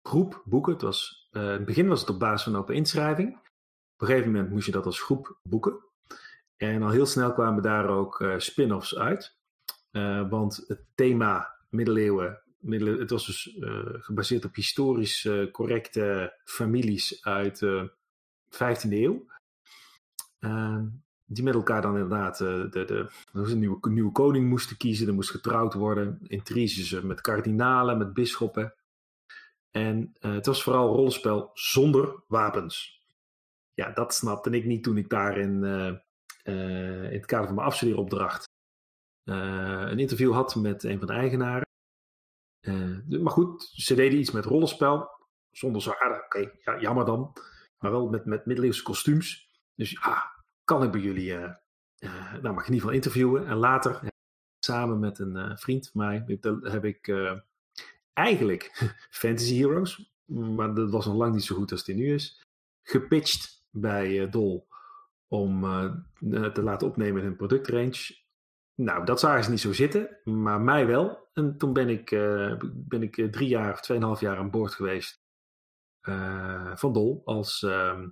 [SPEAKER 4] groep boeken. Het was, uh, in het begin was het op basis van open inschrijving. Op een gegeven moment moest je dat als groep boeken. En al heel snel kwamen daar ook uh, spin-offs uit. Uh, want het thema middeleeuwen, middele, het was dus uh, gebaseerd op historisch correcte families uit de 15e eeuw. Ehm, die met elkaar dan inderdaad de, de, een nieuwe, nieuwe koning moesten kiezen. Er moest getrouwd worden. Intriges met kardinalen, met bisschoppen. En het was vooral rollenspel zonder wapens. Ja, dat snapte ik niet toen ik daarin uh, in het kader van mijn afstudeeropdracht uh, een interview had met een van de eigenaren. Maar goed, ze deden iets met rollenspel. Zonder zwaarden, oké, okay, ja, jammer dan. Maar wel met, met middeleeuwse kostuums. Dus ja, kan ik bij jullie, nou mag ik in ieder geval interviewen. En later, samen met een vriend van mij, heb ik eigenlijk [LAUGHS] Fantasy Heroes, maar dat was nog lang niet zo goed als die nu is, gepitcht bij Dol om uh, te laten opnemen in hun productrange. Nou, dat zagen ze niet zo zitten, maar mij wel. En toen ben ik, ben ik drie jaar of tweeënhalf jaar aan boord geweest van Dol als ehm,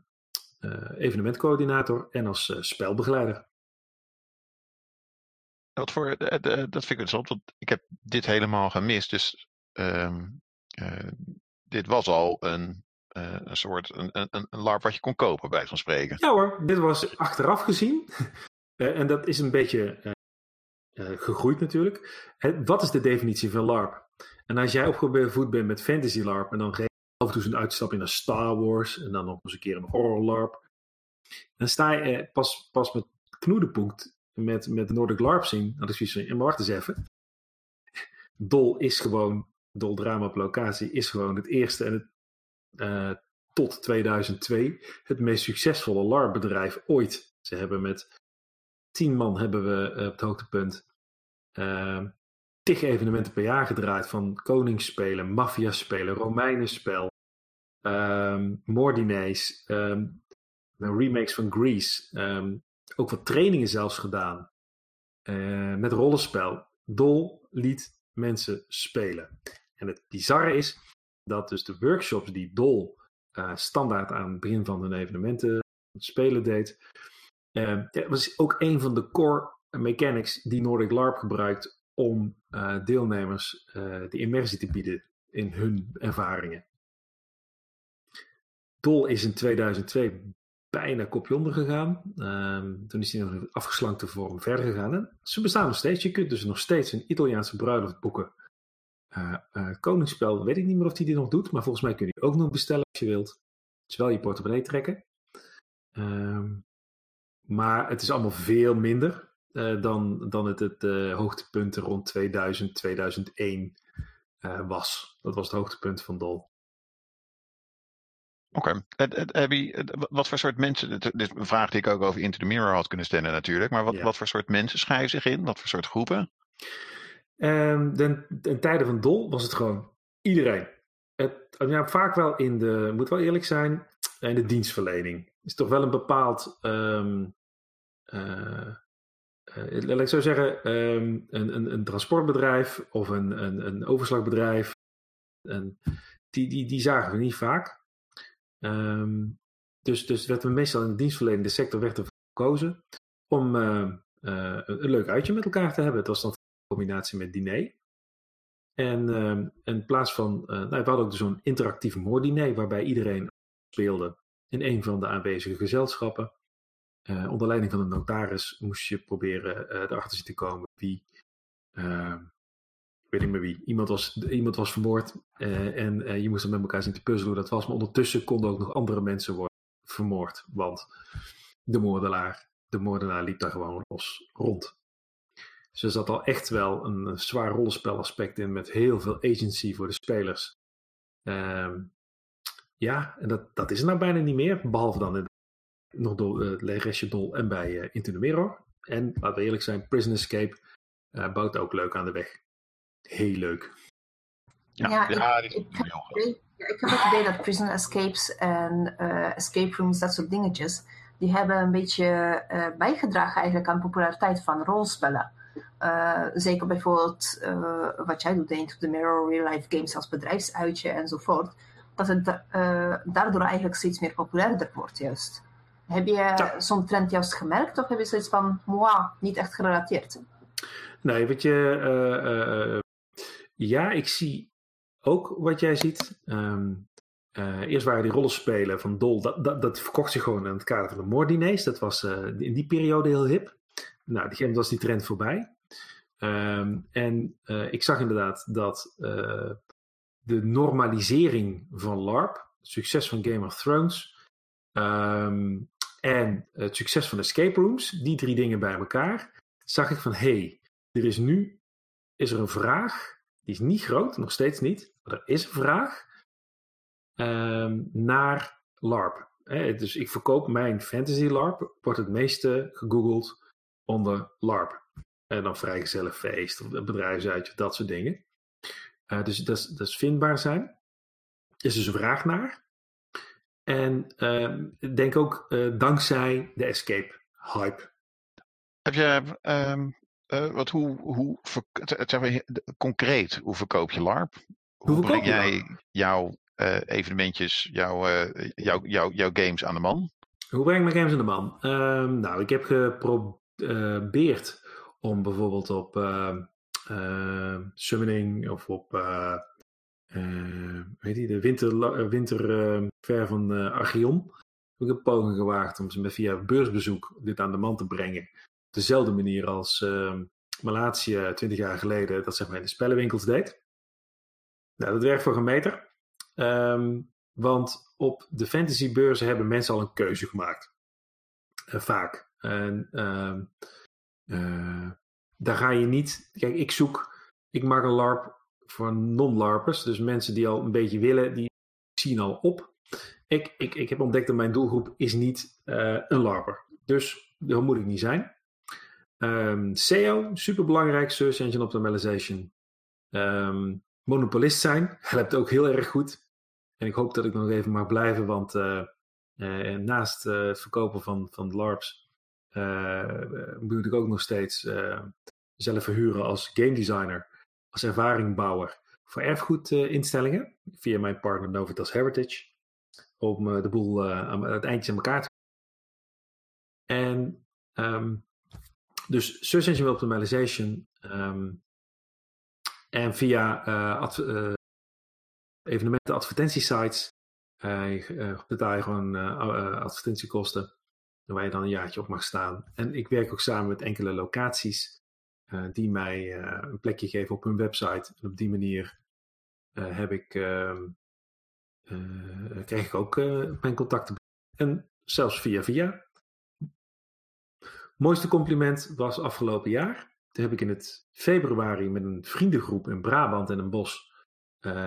[SPEAKER 4] evenementcoördinator en als spelbegeleider.
[SPEAKER 1] Voor, dat vind ik interessant, want ik heb dit helemaal gemist. Dus um, dit was al een uh, een soort een, een, een LARP wat je kon kopen, bij van spreken.
[SPEAKER 4] Ja hoor, dit was achteraf gezien. uh, [LAUGHS] en dat is een beetje uh, gegroeid natuurlijk. wat is de definitie van LARP? En als jij opgevoed bent met fantasy LARP en dan geef je af en toe een uitstapje naar Star Wars en dan nog eens een keer een horror LARP. Dan sta je pas, pas met knoedepunkt met, met Nordic LARP zien. Dat is zoiets maar wacht eens even. Dol is gewoon, Dol Drama op locatie is gewoon het eerste en het uh, tot 2002 het meest succesvolle LARP-bedrijf ooit. Ze hebben met 10 man hebben we uh, op het hoogtepunt uh, tig evenementen per jaar gedraaid. Van koningsspelen, maffiaspelen, Romeinenspel, um, Mordinees, um, remakes van Grease. Um, ook wat trainingen zelfs gedaan. Uh, met rollenspel. Dol liet mensen spelen. En het bizarre is, dat dus de workshops die Dol uh, standaard aan het begin van hun evenementen spelen deed, uh, was ook een van de core mechanics die Nordic LARP gebruikt om uh, deelnemers de immersie te bieden in hun ervaringen. Dol is in 2002 bijna kopje onder gegaan. Um, toen is hij nog in afgeslankte vorm verder gegaan. Ze bestaan nog steeds. Je kunt dus nog steeds een Italiaanse bruiloft boeken Koningsspel, weet ik niet meer of hij dit nog doet, maar volgens mij kun je ook nog bestellen als je wilt. Dus wel je portemonnee trekken. Uh, maar het is allemaal veel minder uh, dan, dan het, het hoogtepunt rond 2000, 2001 was. Dat was het hoogtepunt van Dol.
[SPEAKER 1] Oké. Okay. Wat voor soort mensen, dit is een vraag die ik ook over Into the Mirror had kunnen stellen natuurlijk, maar wat, ja. wat voor soort mensen schrijven zich in? Wat voor soort groepen?
[SPEAKER 4] Um, de, in tijden van Dol was het gewoon iedereen. Het, ja, vaak wel in de, moet wel eerlijk zijn, in de dienstverlening. Is toch wel een bepaald um, laat ik zo zeggen, um, een, een, een, transportbedrijf of een, een, een overslagbedrijf, een, die, die, die zagen we niet vaak. Dus, dus werd er meestal in de dienstverlenende sector werd er gekozen om een leuk uitje met elkaar te hebben. Het was dan combinatie met diner. En uh, in plaats van, nou, we hadden ook zo'n interactief moorddiner waarbij iedereen speelde in een van de aanwezige gezelschappen. Uh, onder leiding van een notaris moest je proberen uh, erachter te komen wie, uh, ik weet niet meer wie, iemand was, iemand was vermoord en je moest dan met elkaar zien te puzzelen hoe dat was. Maar ondertussen konden ook nog andere mensen worden vermoord, want de moordenaar, de moordenaar liep daar gewoon los rond. Dus er zat al echt wel een zwaar rollenspelaspect in met heel veel agency voor de spelers. Ehm, ja, en dat, dat is er nou bijna niet meer, behalve dan in nog door uh, Le Dol en bij uh, Into the Mirror. En laten we eerlijk zijn, Prison Escape uh, bouwt ook leuk aan de weg. Heel leuk.
[SPEAKER 2] Ja, ja, ja ik, ik, heb idee, ik, heb het idee dat Prison Escapes en escape rooms, dat soort dingetjes, die hebben een beetje bijgedragen eigenlijk aan de populariteit van rolspellen. Zeker bijvoorbeeld wat jij doet, Into the Mirror, real life games als bedrijfsuitje enzovoort. Dat het daardoor eigenlijk steeds meer populairder wordt juist. Heb je ja. zo'n trend juist gemerkt of heb je zoiets van, moi, niet echt gerelateerd?
[SPEAKER 4] Nee, wat je, ja, ik zie ook wat jij ziet. Um, eerst waren die rollenspelen van Dol, dat, dat, dat verkocht zich gewoon in het kader van de moordiners. Dat was in die periode heel hip. Nou, op een was die trend voorbij. Um, en ik zag inderdaad dat de normalisering van LARP, het succes van Game of Thrones, um, en het succes van escape rooms, die drie dingen bij elkaar, zag ik van hé, hey, er is nu is er een vraag, die is niet groot, nog steeds niet, maar er is een vraag um, naar LARP. dus ik verkoop mijn fantasy LARP, wordt het meeste gegoogeld onder LARP. En dan vrijgezellenfeest of bedrijfsuitje, dat soort dingen. Uh, dus dat is, dat is vindbaar zijn. Is dus een vraag naar. En uh, denk ook uh, dankzij de escape hype.
[SPEAKER 1] Heb je, um, uh, wat, hoe, hoe zeg concreet, hoe verkoop je LARP? Hoe, hoe breng jij jouw evenementjes, jouw, jouw, jouw, jouw games aan de man?
[SPEAKER 4] Hoe breng ik mijn games aan de man? Um, nou, ik heb geprobeerd om bijvoorbeeld op Summoning of op uh, weet je, de winter, uh, winterver van uh, Archeon. Heb ik een poging gewaagd om ze via beursbezoek dit aan de man te brengen. Op dezelfde manier als uh, Malatia 20 jaar geleden dat zeg maar in de spellenwinkels deed. Nou, dat werkt voor een meter. Um, want op de fantasybeurzen hebben mensen al een keuze gemaakt. vaak. En ehm, daar ga je niet. Kijk, ik zoek. Ik maak een LARP voor non-LARPers. Dus mensen die al een beetje willen, die zien al op. Ik, ik, ik heb ontdekt dat mijn doelgroep is niet uh, een LARPer. Dus dat moet ik niet zijn. Um, SEO, super belangrijk, Search Engine Optimization. Um, monopolist zijn, [LAUGHS] helpt ook heel erg goed. En ik hoop dat ik nog even mag blijven, want uh, naast het verkopen van, van LARPs moet ik ook nog steeds zelf verhuren als game designer als ervaringbouwer voor erfgoedinstellingen via mijn partner Novitas Heritage. Om eh, de boel aan het eindje aan elkaar te En um, dus Search Engine Optimization um, en via uh, evenementen advertentiesites betaal je gewoon advertentiekosten waar je dan een jaartje op mag staan. En ik werk ook samen met enkele locaties uh, die mij uh, een plekje geven op hun website. En op die manier uh, heb ik, ehm, krijg ik ook mijn contacten. En zelfs via via. Mooiste compliment was afgelopen jaar. Toen heb ik in het februari met een vriendengroep in Brabant en een bos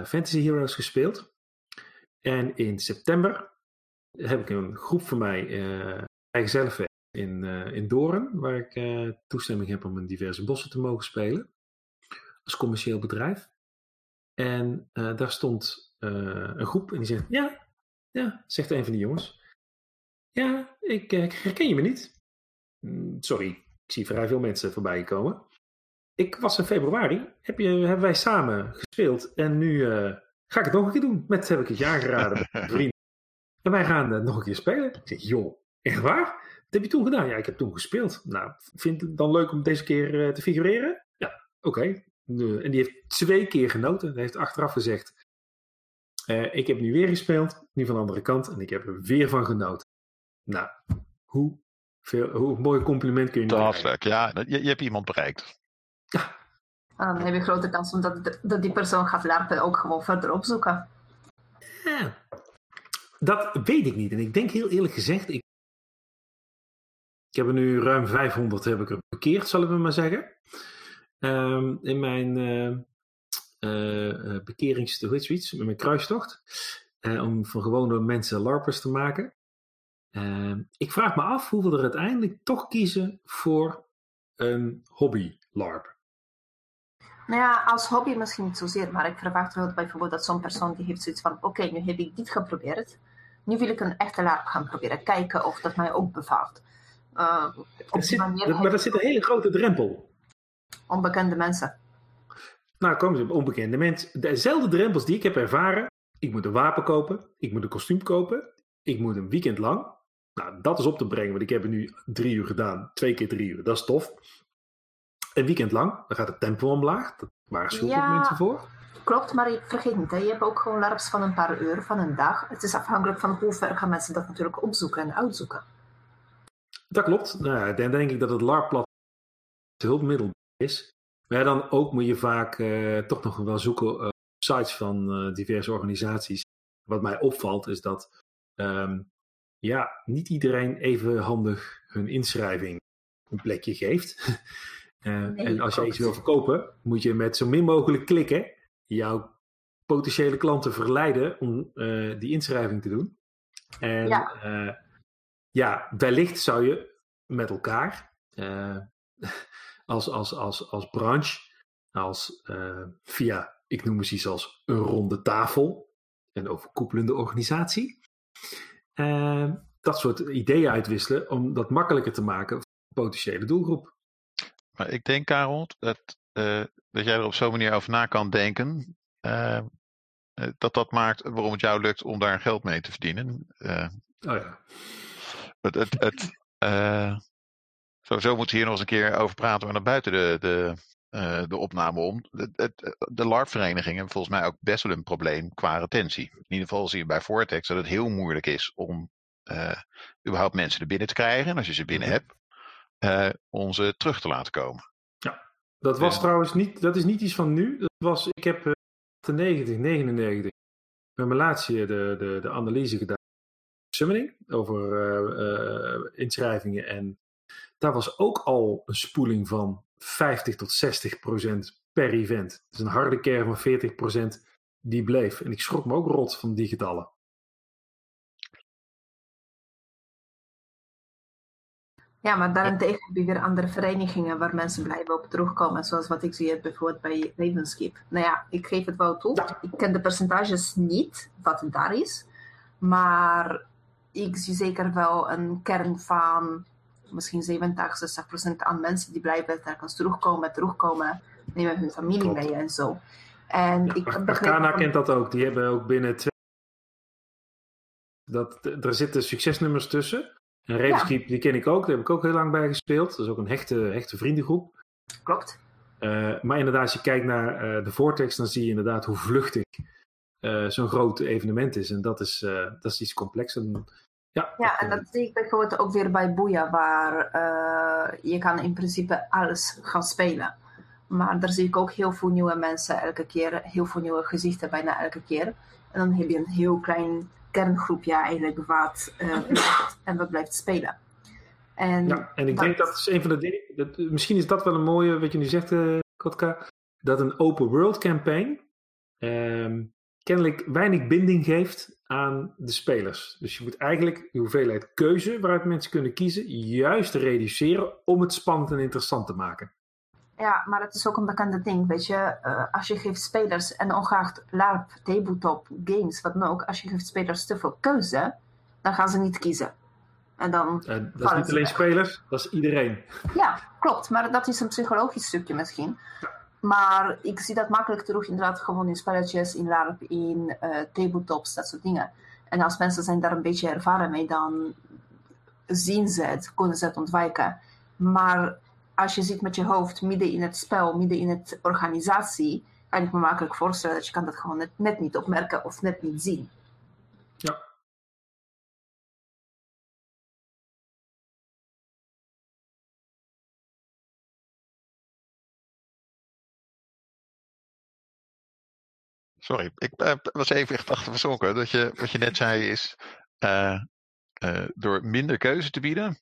[SPEAKER 4] Fantasy Heroes gespeeld. En in september heb ik een groep van mij zelf in, uh, in Doorn, waar ik uh, toestemming heb om in diverse bossen te mogen spelen. Als commercieel bedrijf. En uh, daar stond een groep en die zegt: Ja, ja, zegt een van die jongens. Ja, ik herken je me niet. Mm, sorry, Ik zie vrij veel mensen voorbij komen. Ik was in februari, heb je, hebben wij samen gespeeld. En nu eh, ga ik het nog een keer doen. Met heb ik het met mijn vrienden. En wij gaan eh, nog een keer spelen. Ik zeg, joh, echt waar? Wat heb je toen gedaan? Ja, ik heb toen gespeeld. Nou, vind je het dan leuk om deze keer eh, te figureren? Ja, oké. En die heeft twee keer genoten. Hij heeft achteraf gezegd, eh, ik heb nu weer gespeeld, nu van de andere kant. En ik heb er weer van genoten. Nou, hoe, veel, hoe mooi compliment kun je?
[SPEAKER 1] Fantastisch. Ja, je, je hebt iemand bereikt.
[SPEAKER 2] En dan heb je grote kans omdat dat die persoon gaat larpen ook gewoon verder opzoeken.
[SPEAKER 4] Ja. Dat weet ik niet. En ik denk heel eerlijk gezegd, ik, ik heb er nu ruim 500 heb ik er bekeerd, zullen we maar zeggen. Ehm, in mijn eh eh, eh, bekerings, hoe heet zoiets, met mijn kruistocht. Eh, om van gewone mensen larpers te maken. Ehm, ik vraag me af hoeveel er uiteindelijk toch kiezen voor een hobby larp.
[SPEAKER 2] Nou ja, als hobby misschien niet zozeer, maar ik verwacht wel bijvoorbeeld dat zo'n persoon die heeft zoiets van, oké, nu heb ik dit geprobeerd. Nu wil ik een echte larp gaan proberen. Kijken of dat mij ook bevalt. Uh, op die
[SPEAKER 4] zit,
[SPEAKER 2] manier
[SPEAKER 4] maar er zit een hele grote drempel.
[SPEAKER 2] onbekende mensen.
[SPEAKER 4] Nou, komen ze op onbekende mensen. Dezelfde drempels die ik heb ervaren. Ik moet een wapen kopen. Ik moet een kostuum kopen. Ik moet een weekend lang. Nou, dat is op te brengen, want ik heb het nu drie uur gedaan. Twee keer drie uur, dat is tof. Een weekend lang, dan gaat het tempo omlaag. Dat waarschuwt
[SPEAKER 2] Ja.
[SPEAKER 4] ook mensen voor.
[SPEAKER 2] Klopt, maar vergeet niet, hè, je hebt ook gewoon larps van een paar uur, van een dag. Het is afhankelijk van hoe ver gaan mensen dat natuurlijk opzoeken en uitzoeken.
[SPEAKER 4] Dat klopt. Nou ja, dan denk ik dat het LARP-plat het hulpmiddel is. Maar dan ook moet je vaak eh, toch nog wel zoeken eh, op sites van eh, diverse organisaties. Wat mij opvalt is dat ehm, ja, niet iedereen even handig hun inschrijving een plekje geeft. [LAUGHS]
[SPEAKER 2] Nee,
[SPEAKER 4] en als je iets wil verkopen, moet je met zo min mogelijk klikken jouw potentiële klanten verleiden om die inschrijving te doen. En
[SPEAKER 2] Ja.
[SPEAKER 4] Ja, wellicht zou je met elkaar eh, [LAUGHS] als, als, als, als branche, als eh, via, ik noem eens iets als een ronde tafel, een overkoepelende organisatie, eh, dat soort ideeën uitwisselen om dat makkelijker te maken voor de potentiële doelgroep.
[SPEAKER 1] Maar ik denk, Karel, dat, dat jij er op zo'n manier over na kan denken. dat dat maakt waarom het jou lukt om daar geld mee te verdienen.
[SPEAKER 4] Oh ja.
[SPEAKER 1] Het, het, het, eh, sowieso moeten we hier nog eens een keer over praten, maar dan buiten de, de, eh, de opname om. Het, het, de LARP-verenigingen hebben volgens mij ook best wel een probleem qua retentie. In ieder geval zie je bij Vortex dat het heel moeilijk is om eh, überhaupt mensen er binnen te krijgen. En als je ze binnen
[SPEAKER 4] Mhm.
[SPEAKER 1] hebt, eh, om ze terug te laten komen.
[SPEAKER 4] Dat was
[SPEAKER 1] Ja.
[SPEAKER 4] trouwens niet, dat is niet iets van nu. Dat was, ik heb eh, 98, 99 bij mijn laatste de, de, de analyse gedaan. Summoning over eh, eh, inschrijvingen. En daar was ook al een spoeling van 50 tot 60 procent per event. Dus een harde kern van 40 procent die bleef. En ik schrok me ook rot van die getallen.
[SPEAKER 2] Ja, maar daarentegen heb je weer andere verenigingen waar mensen blijven op terugkomen. Zoals wat ik zie bijvoorbeeld bij Ravenskeep. Nou ja, ik geef het wel toe.
[SPEAKER 4] Ja.
[SPEAKER 2] Ik ken de percentages niet, wat daar is. Maar ik zie zeker wel een kern van misschien 70, 60 procent aan mensen die blijven telkens terugkomen, terugkomen. Nemen hun familie
[SPEAKER 4] Klopt.
[SPEAKER 2] mee en zo. En ik heb begrepen
[SPEAKER 4] Arcana
[SPEAKER 2] van-
[SPEAKER 4] kent dat ook. Die hebben ook binnen twee... Dat, er zitten succesnummers tussen. En Ravenskeep, die ken ik ook. Daar heb ik ook heel lang bij gespeeld. Dat is ook een hechte, hechte vriendengroep.
[SPEAKER 2] Klopt.
[SPEAKER 4] Eh, maar inderdaad, als je kijkt naar eh, de Vortex, dan zie je inderdaad hoe vluchtig eh, zo'n groot evenement is. En dat is, eh, dat is iets complex. En, ja,
[SPEAKER 2] Ja, en
[SPEAKER 4] eh,
[SPEAKER 2] dat zie ik bijvoorbeeld ook weer bij Boeia, waar je kan in principe alles gaan spelen. Maar daar zie ik ook heel veel nieuwe mensen elke keer, heel veel nieuwe gezichten bijna elke keer. En dan heb je een heel klein kerngroepje eigenlijk wat en wat blijft spelen. En
[SPEAKER 4] ja, en ik
[SPEAKER 2] dat-
[SPEAKER 4] denk dat is een van de dingen. Dat, misschien is dat wel een mooie, wat je nu zegt, eh, Kotka. Dat een open world campaign ehm, kennelijk weinig binding geeft aan de spelers. Dus je moet eigenlijk de hoeveelheid keuze waaruit mensen kunnen kiezen, juist reduceren om het spannend en interessant te maken.
[SPEAKER 2] Ja, maar het is ook een bekende ding, weet je. Eh, als je geeft spelers, en ongeacht LARP, tabletop, games, wat dan ook. Als je geeft spelers te veel keuze, dan gaan ze niet kiezen. En dan,
[SPEAKER 4] Eh, dat is niet alleen
[SPEAKER 2] weg.
[SPEAKER 4] spelers, dat is iedereen.
[SPEAKER 2] ja, klopt. Maar dat is een psychologisch stukje misschien. Maar ik zie dat makkelijk terug inderdaad gewoon in spelletjes, in LARP, in eh tabletops, dat soort dingen. En als mensen zijn daar een beetje ervaren mee, dan zien ze het, kunnen ze het ontwijken. Maar als je zit met je hoofd midden in het spel, midden in het organisatie, kan ik me makkelijk voorstellen dat je kan dat gewoon net, net niet opmerken of net niet zien.
[SPEAKER 1] Sorry, ik eh, was even echt achter verzonken. Dat je, wat je net zei is, eh, eh, door minder keuze te bieden,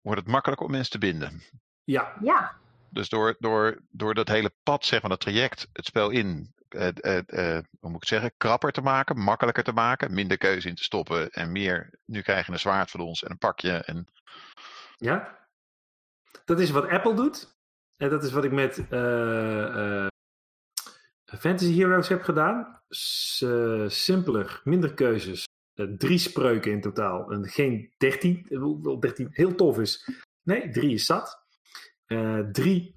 [SPEAKER 1] wordt het makkelijker om mensen te binden.
[SPEAKER 4] Ja,
[SPEAKER 2] Ja,
[SPEAKER 1] Dus door, door, door dat hele pad, zeg maar, dat traject, het spel in, eh, eh, eh, hoe moet ik het zeggen, krapper te maken, makkelijker te maken, minder keuze in te stoppen en meer, nu krijg je een zwaard van ons en een pakje. En,
[SPEAKER 4] ja. Dat is wat Apple doet. En dat is wat ik met eh, eh, Fantasy Heroes heb gedaan. S- eh, simpeler, minder keuzes. Eh, drie spreuken in totaal. En geen dertien. eh, dertien heel tof is. Nee, drie is zat. Drie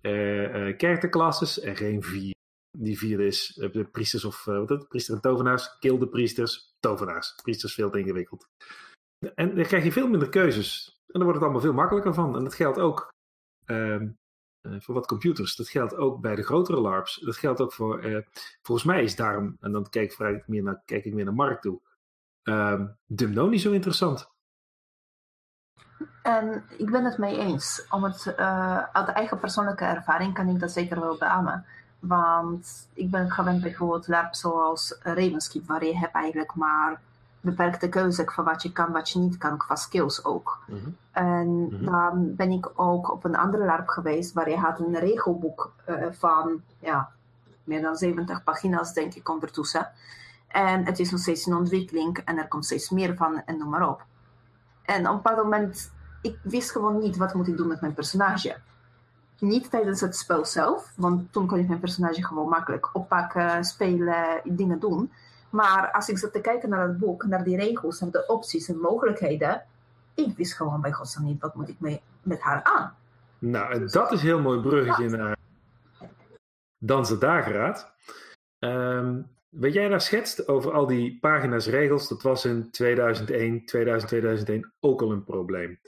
[SPEAKER 4] characterclasses en geen vier. Die vierde is de priesters of wat het? Priester en tovenaars. Kill de priesters, tovenaars. Priesters veel te ingewikkeld. En dan krijg je veel minder keuzes. En dan wordt het allemaal veel makkelijker van. En dat geldt ook ehm, eh, voor wat computers. Dat geldt ook bij de grotere LARPs. Dat geldt ook voor. eh, volgens mij is daarom, en dan kijk, ik meer naar, kijk ik meer naar Mark toe. ehm Dumno niet zo interessant.
[SPEAKER 2] En ik ben het mee eens. Om het, eh, uit eigen persoonlijke ervaring kan ik dat zeker wel beamen. Want ik ben gewend bijvoorbeeld LARP zoals Ravenskeep, waar je hebt eigenlijk maar beperkte keuze van wat je kan, wat je niet kan, qua skills ook. En
[SPEAKER 4] Mhm.
[SPEAKER 2] dan ben ik ook op een andere LARP geweest, waar je had een regelboek eh, van ja, meer dan 70 pagina's, denk ik, ondertussen. En het is nog steeds in ontwikkeling en er komt steeds meer van en noem maar op. En op een bepaald moment, ik wist gewoon niet wat moet ik doen met mijn personage. Niet tijdens het spel zelf, want toen kon ik mijn personage gewoon makkelijk oppakken, spelen, dingen doen. Maar als ik zat te kijken naar het boek, naar die regels, naar de opties en mogelijkheden, ik wist gewoon bij godsnaam niet wat moet ik mee, met haar aan.
[SPEAKER 4] Nou, en dat is een heel mooi bruggetje naar Dansen Dageraad. Ehm, wat jij daar schetst over al die pagina's regels, dat was in 2001, 2000, 2001 ook al een probleem.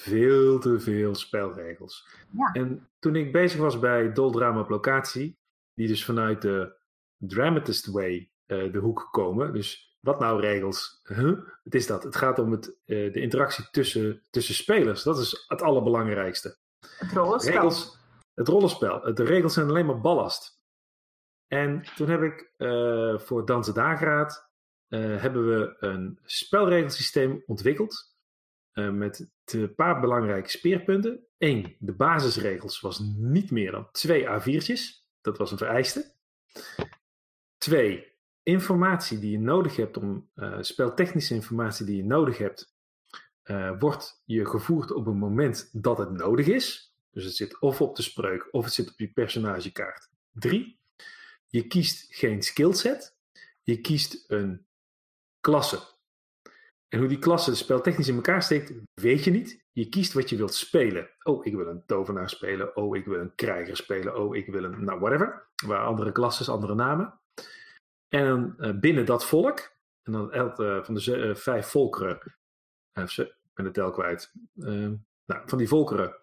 [SPEAKER 4] Veel te veel spelregels.
[SPEAKER 2] Ja.
[SPEAKER 4] En toen ik bezig was bij Doldrama op locatie, die dus vanuit de Dramatist Way eh, de hoek komen. Dus wat nou regels? Huh? Het is dat. Het gaat om het, eh, de interactie tussen, tussen spelers. Dat is het allerbelangrijkste.
[SPEAKER 2] Het rollenspel.
[SPEAKER 4] Regels, het rollenspel. De regels zijn alleen maar ballast. En toen heb ik eh, voor Dansen Dageraad hebben we een spelregelsysteem ontwikkeld. met een paar belangrijke speerpunten. Eén, de basisregels was niet meer dan twee A4'tjes. Dat was een vereiste. Twee, informatie die je nodig hebt om eh, speltechnische informatie die je nodig hebt, eh, wordt je gevoerd op een moment dat het nodig is. Dus het zit of op de spreuk of het zit op je personagekaart. Drie, je kiest geen skillset, je kiest een klasse. En hoe die klasse speltechnisch in elkaar steekt, weet je niet. Je kiest wat je wilt spelen. Oh, ik wil een tovenaar spelen. Oh, ik wil een krijger spelen. Oh, ik wil een, nou, whatever. Waar andere klasses, andere namen. En eh, binnen dat volk, en dan eh, van de eh, vijf volkeren, ze- ik ben de tel kwijt. Ehm, nou, van die volkeren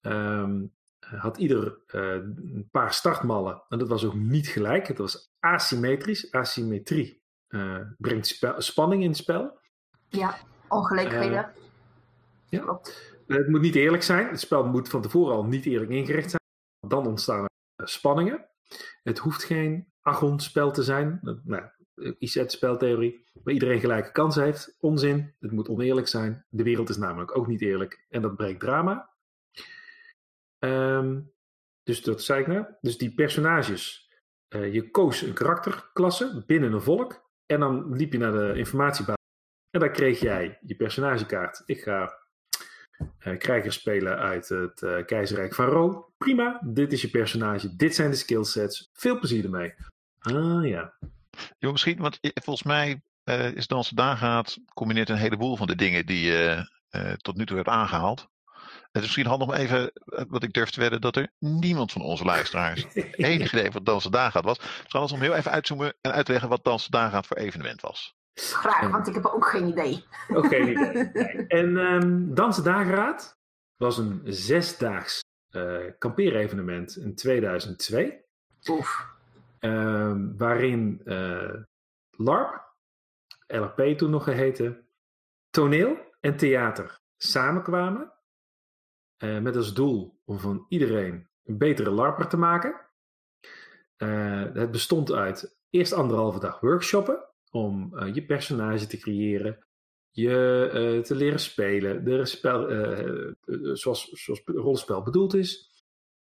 [SPEAKER 4] ehm, had ieder een paar startmallen. En dat was ook niet gelijk. Het was asymmetrisch. Asymmetrie brengt spanning in het spel.
[SPEAKER 2] Ja, ongelijkheden.
[SPEAKER 4] Eh, ja.
[SPEAKER 2] Klopt.
[SPEAKER 4] Het moet niet eerlijk zijn. Het spel moet van tevoren al niet eerlijk ingericht zijn. Dan ontstaan er spanningen. Het hoeft geen Agon-spel te zijn. Nou, IZ-speltheorie. Waar iedereen gelijke kansen heeft. Onzin. Het moet oneerlijk zijn. De wereld is namelijk ook niet eerlijk. En dat brengt drama. Ehm, dus dat zei ik nou. Dus die personages. Eh, je koos een karakterklasse binnen een volk. En dan liep je naar de informatiebasis. En daar kreeg jij je personagekaart. Ik ga eh krijgers spelen uit het eh, keizerrijk van Rome. Prima, dit is je personage, dit zijn de skillsets. Veel plezier ermee. Ah ja.
[SPEAKER 1] joh, misschien, want volgens mij eh, is Dansen Dageraad combineert een heleboel van de dingen die, je eh, tot nu toe heb aangehaald. Het is misschien handig om even, eh, wat ik durf te wedden, dat er niemand van onze luisteraars [LAUGHS] enig idee wat Dansen Dagaat was. Dus anders om heel even uitzoomen en uit te leggen wat Dansen Dagaat voor evenement was.
[SPEAKER 2] Graag, want ik heb ook geen idee.
[SPEAKER 4] Oké, niet. [LAUGHS] En ehm Dansen Dageraad was een zesdaags eh kampeerevenement in 2002.
[SPEAKER 2] Oef.
[SPEAKER 4] ehm, waarin eh, LARP, LRP toen nog geheten, toneel en theater samenkwamen. eh, met als doel om van iedereen een betere LARPer te maken. Het bestond uit eerst anderhalve dag workshoppen om eh, je personage te creëren, je eh, te leren spelen, de spel, eh, zoals, zoals rollenspel bedoeld is.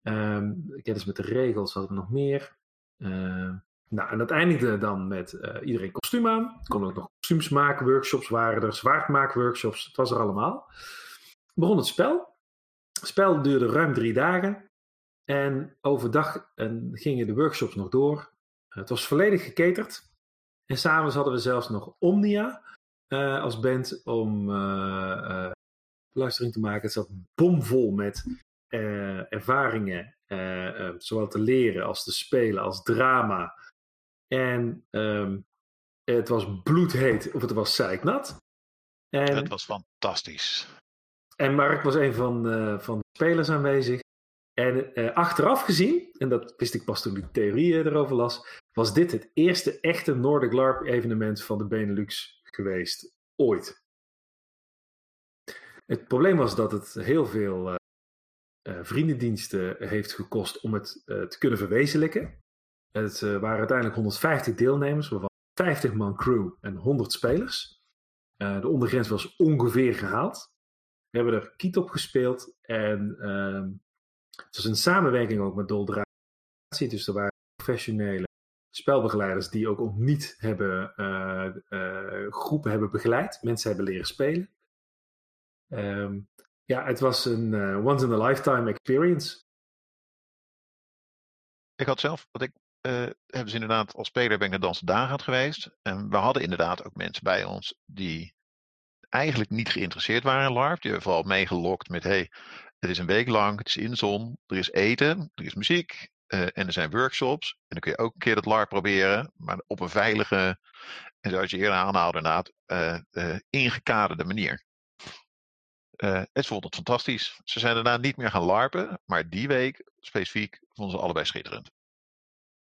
[SPEAKER 4] Ehm kennis met de regels, wat nog meer. Eh, nou, en dat eindigde dan met iedereen kostuum aan. Er kon ook nog kostuums maken, workshops waren er, zwaardmaakworkshops, het was er allemaal. Begon het spel. Het spel duurde ruim drie dagen. En overdag en gingen de workshops nog door. Het was volledig gecaterd. En s'avonds hadden we zelfs nog Omnia eh, als band om eh, luistering te maken. Het zat bomvol met ervaringen, zowel te leren als te spelen, als drama. En ehm, het was bloedheet of het was zeiknat. En,
[SPEAKER 1] Het was fantastisch.
[SPEAKER 4] en Mark was een van, van de spelers aanwezig. En eh, achteraf gezien, en dat wist ik pas toen ik theorieën erover las, was dit het eerste echte Nordic LARP evenement van de Benelux geweest. Ooit. Het probleem was dat het heel veel eh, eh, vriendendiensten heeft gekost om het te kunnen verwezenlijken. Het waren uiteindelijk 150 deelnemers, waarvan 50 man crew en 100 spelers. De ondergrens was ongeveer gehaald. We hebben er kiet op gespeeld en ehm, het was een samenwerking ook met Doldraatie. Dus er waren professionele spelbegeleiders die ook niet hebben, eh, eh, groepen hebben begeleid. Mensen hebben leren spelen. Ehm, ja, het was een eh, once in a lifetime experience.
[SPEAKER 1] Ik had zelf, wat ik hebben ze inderdaad als speler ben ik naar Dansen Dagaat geweest. En we hadden inderdaad ook mensen bij ons die eigenlijk niet geïnteresseerd waren in LARP. Die hebben vooral meegelokt met, hey, het is een week lang, het is in zon, er is eten, er is muziek eh, en er zijn workshops. En dan kun je ook een keer dat LARP proberen, maar op een veilige, en zoals je eerder aanhaalde inderdaad, eh, eh, ingekaderde manier. Het vond het fantastisch. Ze zijn daarna niet meer gaan larpen, maar die week specifiek vonden ze allebei schitterend.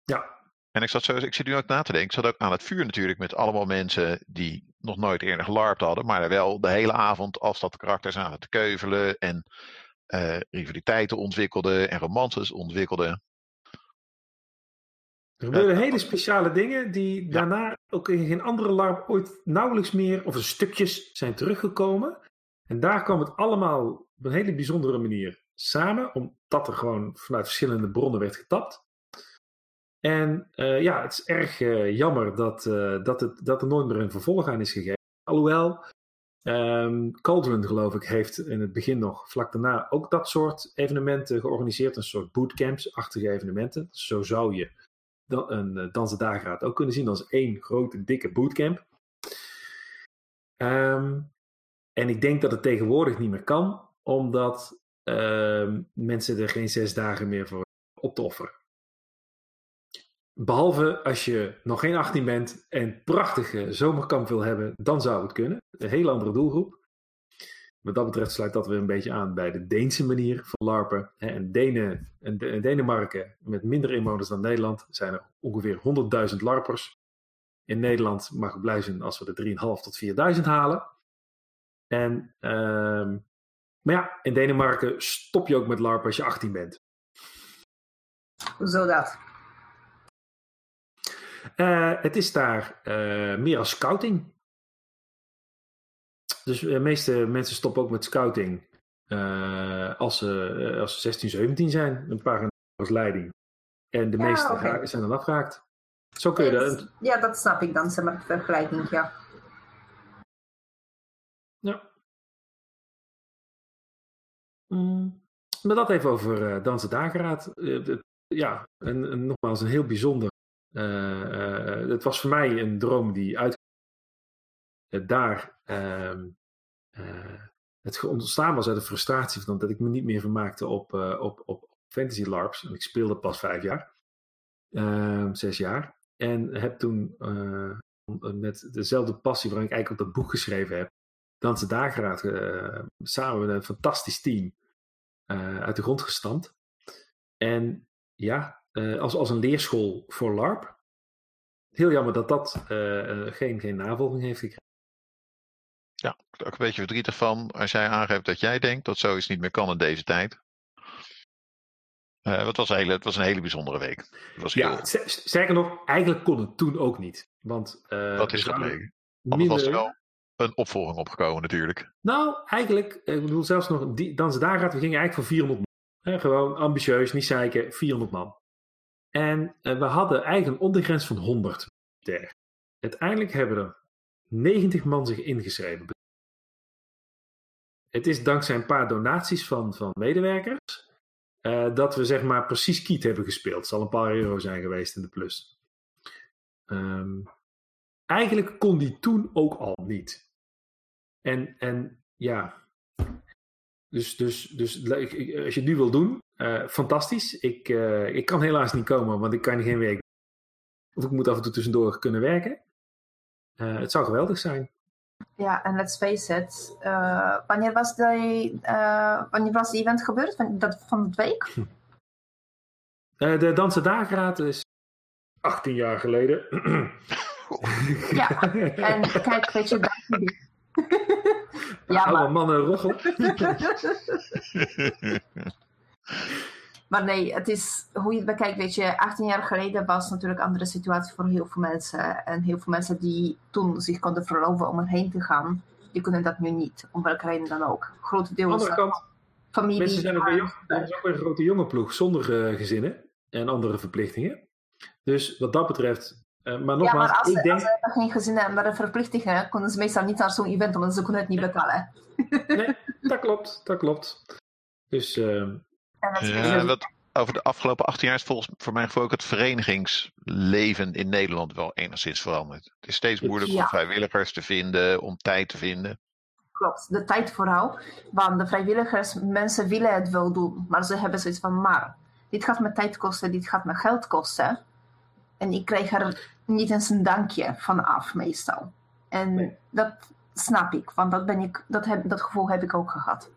[SPEAKER 4] Ja,
[SPEAKER 1] En ik zat, zo, ik zit nu ook na te denken. Ik zat ook aan het vuur natuurlijk met allemaal mensen die nog nooit eerder gelarpt hadden. Maar wel de hele avond als dat karakters aan te keuvelen. En eh, rivaliteiten ontwikkelden en romances ontwikkelden.
[SPEAKER 4] er gebeurden
[SPEAKER 1] Ja.
[SPEAKER 4] hele speciale dingen die daarna ook in geen andere LARP ooit nauwelijks meer, of stukjes, zijn teruggekomen. En daar kwam het allemaal op een hele bijzondere manier samen, omdat er gewoon vanuit verschillende bronnen werd getapt. En eh, ja, het is erg eh, jammer dat, eh, dat, het, dat er nooit meer een vervolg aan is gegeven. Alhoewel, Cauldron geloof ik heeft in het begin nog, vlak daarna, ook dat soort evenementen georganiseerd. Een soort bootcamps-achtige evenementen. Zo zou je dan, een uh, Dansen Dageraad ook kunnen zien als één grote, dikke bootcamp. Ehm, en ik denk dat het tegenwoordig niet meer kan, omdat ehm, mensen er geen zes dagen meer voor op te offeren. Behalve als je nog geen 18 bent en prachtige zomerkamp wil hebben, dan zou het kunnen. Een hele andere doelgroep. Wat dat betreft sluit dat weer een beetje aan bij de Deense manier van LARPen. En, Denen, en, De- en Denemarken, met minder inwoners dan Nederland, zijn er ongeveer 100.000 LARPers. In Nederland mag ik blij zijn als we de 3.500 tot 4.000 halen. En, ehm, maar ja, in Denemarken stop je ook met LARP als je 18 bent.
[SPEAKER 2] Hoezo dat?
[SPEAKER 4] Eh, het is daar eh, meer als scouting. Dus de meeste mensen stoppen ook met scouting eh, als, ze, eh, als ze 16, 17 zijn. Een paar als leiding. En de
[SPEAKER 2] Ja,
[SPEAKER 4] meeste zijn dan afgehaakt. Zo kun je dat.
[SPEAKER 2] Ja, dat snap ik dan, zeg maar, de vergelijking, ja.
[SPEAKER 4] Ja. Mm, maar dat even over eh Dansen Dageraad. Eh, ja, en, en nogmaals een heel bijzonder. Eh, eh, het was voor mij een droom die uit. daar ehm, eh, het ontstaan was uit de frustratie van dat ik me niet meer vermaakte op, uh, op, op fantasy LARPs. En ik speelde pas vijf jaar, uh, zes jaar. En heb toen uh, met dezelfde passie waarin ik eigenlijk ook dat boek geschreven heb, Dansen Dageraad, samen met een fantastisch team uit de grond gestampt. En ja, als, als een leerschool voor LARP. Heel jammer dat dat geen, geen navolging heeft gekregen.
[SPEAKER 1] Ja, ook een beetje verdrietig van als jij aangeeft dat jij denkt dat zoiets niet meer kan in deze tijd. Uh, het, was een hele, het was een hele bijzondere week. Het was
[SPEAKER 4] ja, sterker nog, eigenlijk kon het toen ook niet. Want,
[SPEAKER 1] dat is gebleken. Minder... was er wel een opvolging opgekomen natuurlijk.
[SPEAKER 4] Nou, eigenlijk, ik bedoel zelfs nog, die, dan ze daar gaat, we gingen eigenlijk voor 400 man. gewoon ambitieus, niet zeiken, 400 man. En uh, we hadden eigenlijk een ondergrens van 100 Uiteindelijk hebben er 90 man zich ingeschreven. Het is dankzij een paar donaties van, van medewerkers uh, dat we zeg maar precies kiet hebben gespeeld. Het zal een paar euro zijn geweest in de plus. Um, eigenlijk kon die toen ook al niet. En, en ja, dus, dus, dus als je het nu wil doen, uh, fantastisch. Ik, uh, ik kan helaas niet komen, want ik kan geen werk. Of ik moet af en toe tussendoor kunnen werken. Uh, het zou geweldig zijn.
[SPEAKER 2] Ja, en let's face it. Wanneer, was de, wanneer was het event gebeurd? Van, dat, van de week?
[SPEAKER 4] Uh, de Dansen Dageraad is 18 jaar geleden.
[SPEAKER 2] ja, en kijk, weet je, [LAUGHS]
[SPEAKER 4] ja, maar... mannen roggel. [LAUGHS]
[SPEAKER 2] Maar nee, het is hoe je het bekijkt, weet je, 18 jaar geleden was natuurlijk een andere situatie voor heel veel mensen. En heel veel mensen die toen zich konden veroorloven om erheen te gaan, die kunnen dat nu niet, om welke reden dan ook. Grote deel
[SPEAKER 4] andere kant, familie. Mensen zijn ook, weer, is ook een grote jonge ploeg zonder uh, gezinnen en andere verplichtingen. Dus wat dat betreft. Uh, maar nogmaals,
[SPEAKER 2] ja, maar als,
[SPEAKER 4] ik denk...
[SPEAKER 2] als ze geen gezinnen en andere verplichtingen, kunnen ze meestal niet naar zo'n event, omdat ze kunnen het niet betalen.
[SPEAKER 4] nee, [LAUGHS] dat klopt, dat klopt. Dus uh,
[SPEAKER 1] ja, wat over de afgelopen 18 jaar is volgens voor mijn gevoel ook het verenigingsleven in Nederland wel enigszins veranderd. Het is steeds moeilijker om vrijwilligers te vinden, om tijd te vinden.
[SPEAKER 2] Klopt, de tijd vooral. Want de vrijwilligers, mensen willen het wel doen, maar ze hebben zoiets van, maar dit gaat me tijd kosten, dit gaat me geld kosten. En ik krijg er niet eens een dankje van af, meestal. En dat snap ik, want dat, ben ik, dat, heb, dat gevoel heb ik ook gehad.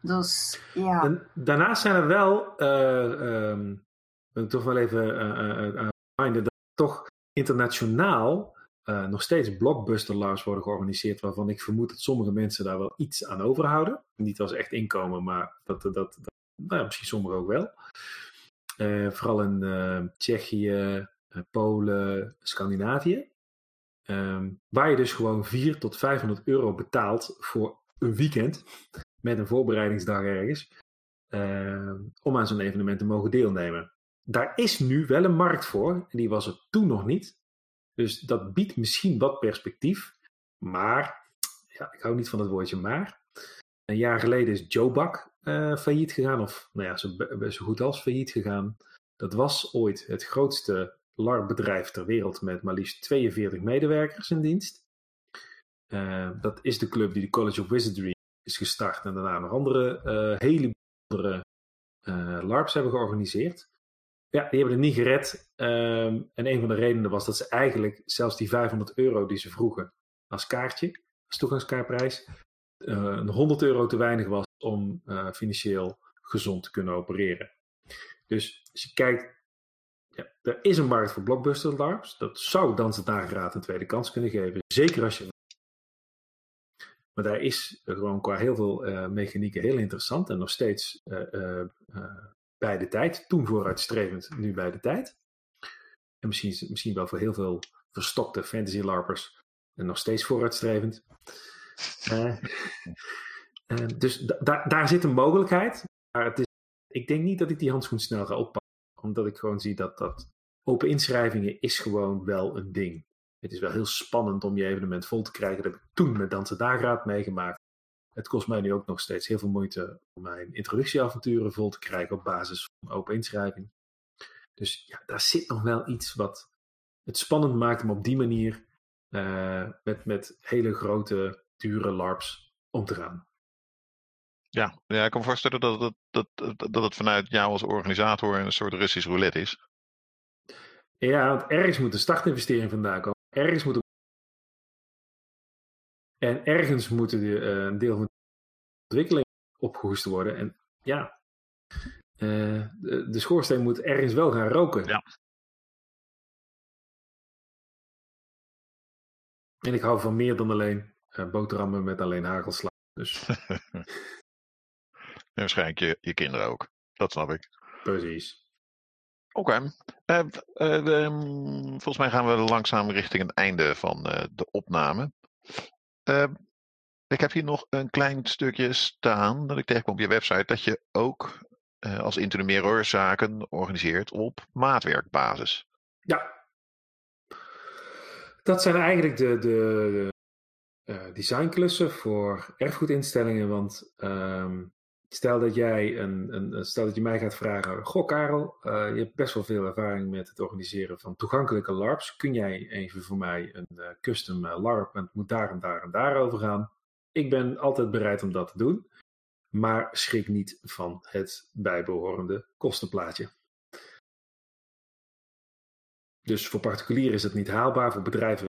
[SPEAKER 2] Dus ja. En
[SPEAKER 4] daarnaast zijn er wel, uh, um, ik toch wel even uh, uh, dat toch internationaal nog steeds blockbuster worden georganiseerd, waarvan ik vermoed dat sommige mensen daar wel iets aan overhouden. Niet als echt inkomen, maar dat, dat, dat nou ja, misschien sommigen ook wel. vooral in Tsjechië, Polen, Scandinavië. Um, waar je dus gewoon 4 tot 500 euro betaalt voor een weekend met een voorbereidingsdag ergens, uh, om aan zo'n evenement te mogen deelnemen. Daar is nu wel een markt voor, en die was er toen nog niet. Dus dat biedt misschien wat perspectief, maar, ja, ik hou niet van het woordje maar. Een jaar geleden is Joe Bak uh, failliet gegaan, of nou ja, zo, zo goed als failliet gegaan. Dat was ooit het grootste LARP-bedrijf ter wereld met maar liefst 42 medewerkers in dienst. Uh, dat is de club die de College of Wizardry is gestart en daarna nog andere uh, hele bijzondere uh, LARPs hebben georganiseerd. Ja, die hebben het niet gered. Um, en een van de redenen was dat ze eigenlijk zelfs die 500 euro die ze vroegen als kaartje, als toegangskaartprijs, een 100 euro te weinig was om financieel gezond te kunnen opereren. Dus als je kijkt, ja, er is een markt voor blockbuster LARPs. Dat zou Dansen Dageraad een tweede kans kunnen geven. Zeker als je maar daar is gewoon qua heel veel uh, mechanieken heel interessant en nog steeds uh, uh, bij de tijd. Toen vooruitstrevend, nu bij de tijd. En misschien, misschien wel voor heel veel verstokte fantasy larpers en nog steeds vooruitstrevend. [LAUGHS] dus da daar zit een mogelijkheid. Maar het is, ik denk niet dat ik die handschoen snel ga oppakken. Omdat ik gewoon zie dat, dat open inschrijvingen is gewoon wel een ding. Het is wel heel spannend om je evenement vol te krijgen. Dat heb ik toen met Dansen Dageraad meegemaakt. Het kost mij nu ook nog steeds heel veel moeite om mijn introductieavonturen vol te krijgen op basis van open inschrijving. Dus ja, daar zit nog wel iets wat het spannend maakt om op die manier uh, met, met hele grote, dure LARPs om te gaan.
[SPEAKER 1] Ja, ja, ik kan me voorstellen dat het, dat, dat, dat het vanuit jou als organisator een soort Russisch roulette is.
[SPEAKER 4] Ja, want ergens moet de startinvestering vandaan komen. Ergens moet En ergens moet de, uh, een deel van de ontwikkeling opgehoest worden. En ja, uh, de, de, schoorsteen moet ergens wel gaan roken.
[SPEAKER 1] Ja.
[SPEAKER 4] En ik hou van meer dan alleen uh, boterhammen met alleen hagelsla. Dus. [LAUGHS]
[SPEAKER 1] en waarschijnlijk je, je kinderen ook. Dat snap ik.
[SPEAKER 4] Precies.
[SPEAKER 1] Oké. Okay. Uh, uh, volgens mij gaan we langzaam richting het einde van uh, de opname. ik heb hier nog een klein stukje staan dat ik tegenkom op je website. Dat je ook als intermediair zaken organiseert op maatwerkbasis.
[SPEAKER 4] Ja. Dat zijn eigenlijk de, de, de designklussen voor erfgoedinstellingen. Want um, Stel dat jij een, een, stel dat je mij gaat vragen, goh Karel, uh, je hebt best wel veel ervaring met het organiseren van toegankelijke LARPs. Kun jij even voor mij een uh, custom uh, LARP, en het moet daar en daar en daar over gaan. Ik ben altijd bereid om dat te doen, maar schrik niet van het bijbehorende kostenplaatje. Dus voor particulieren is het niet haalbaar, voor bedrijven.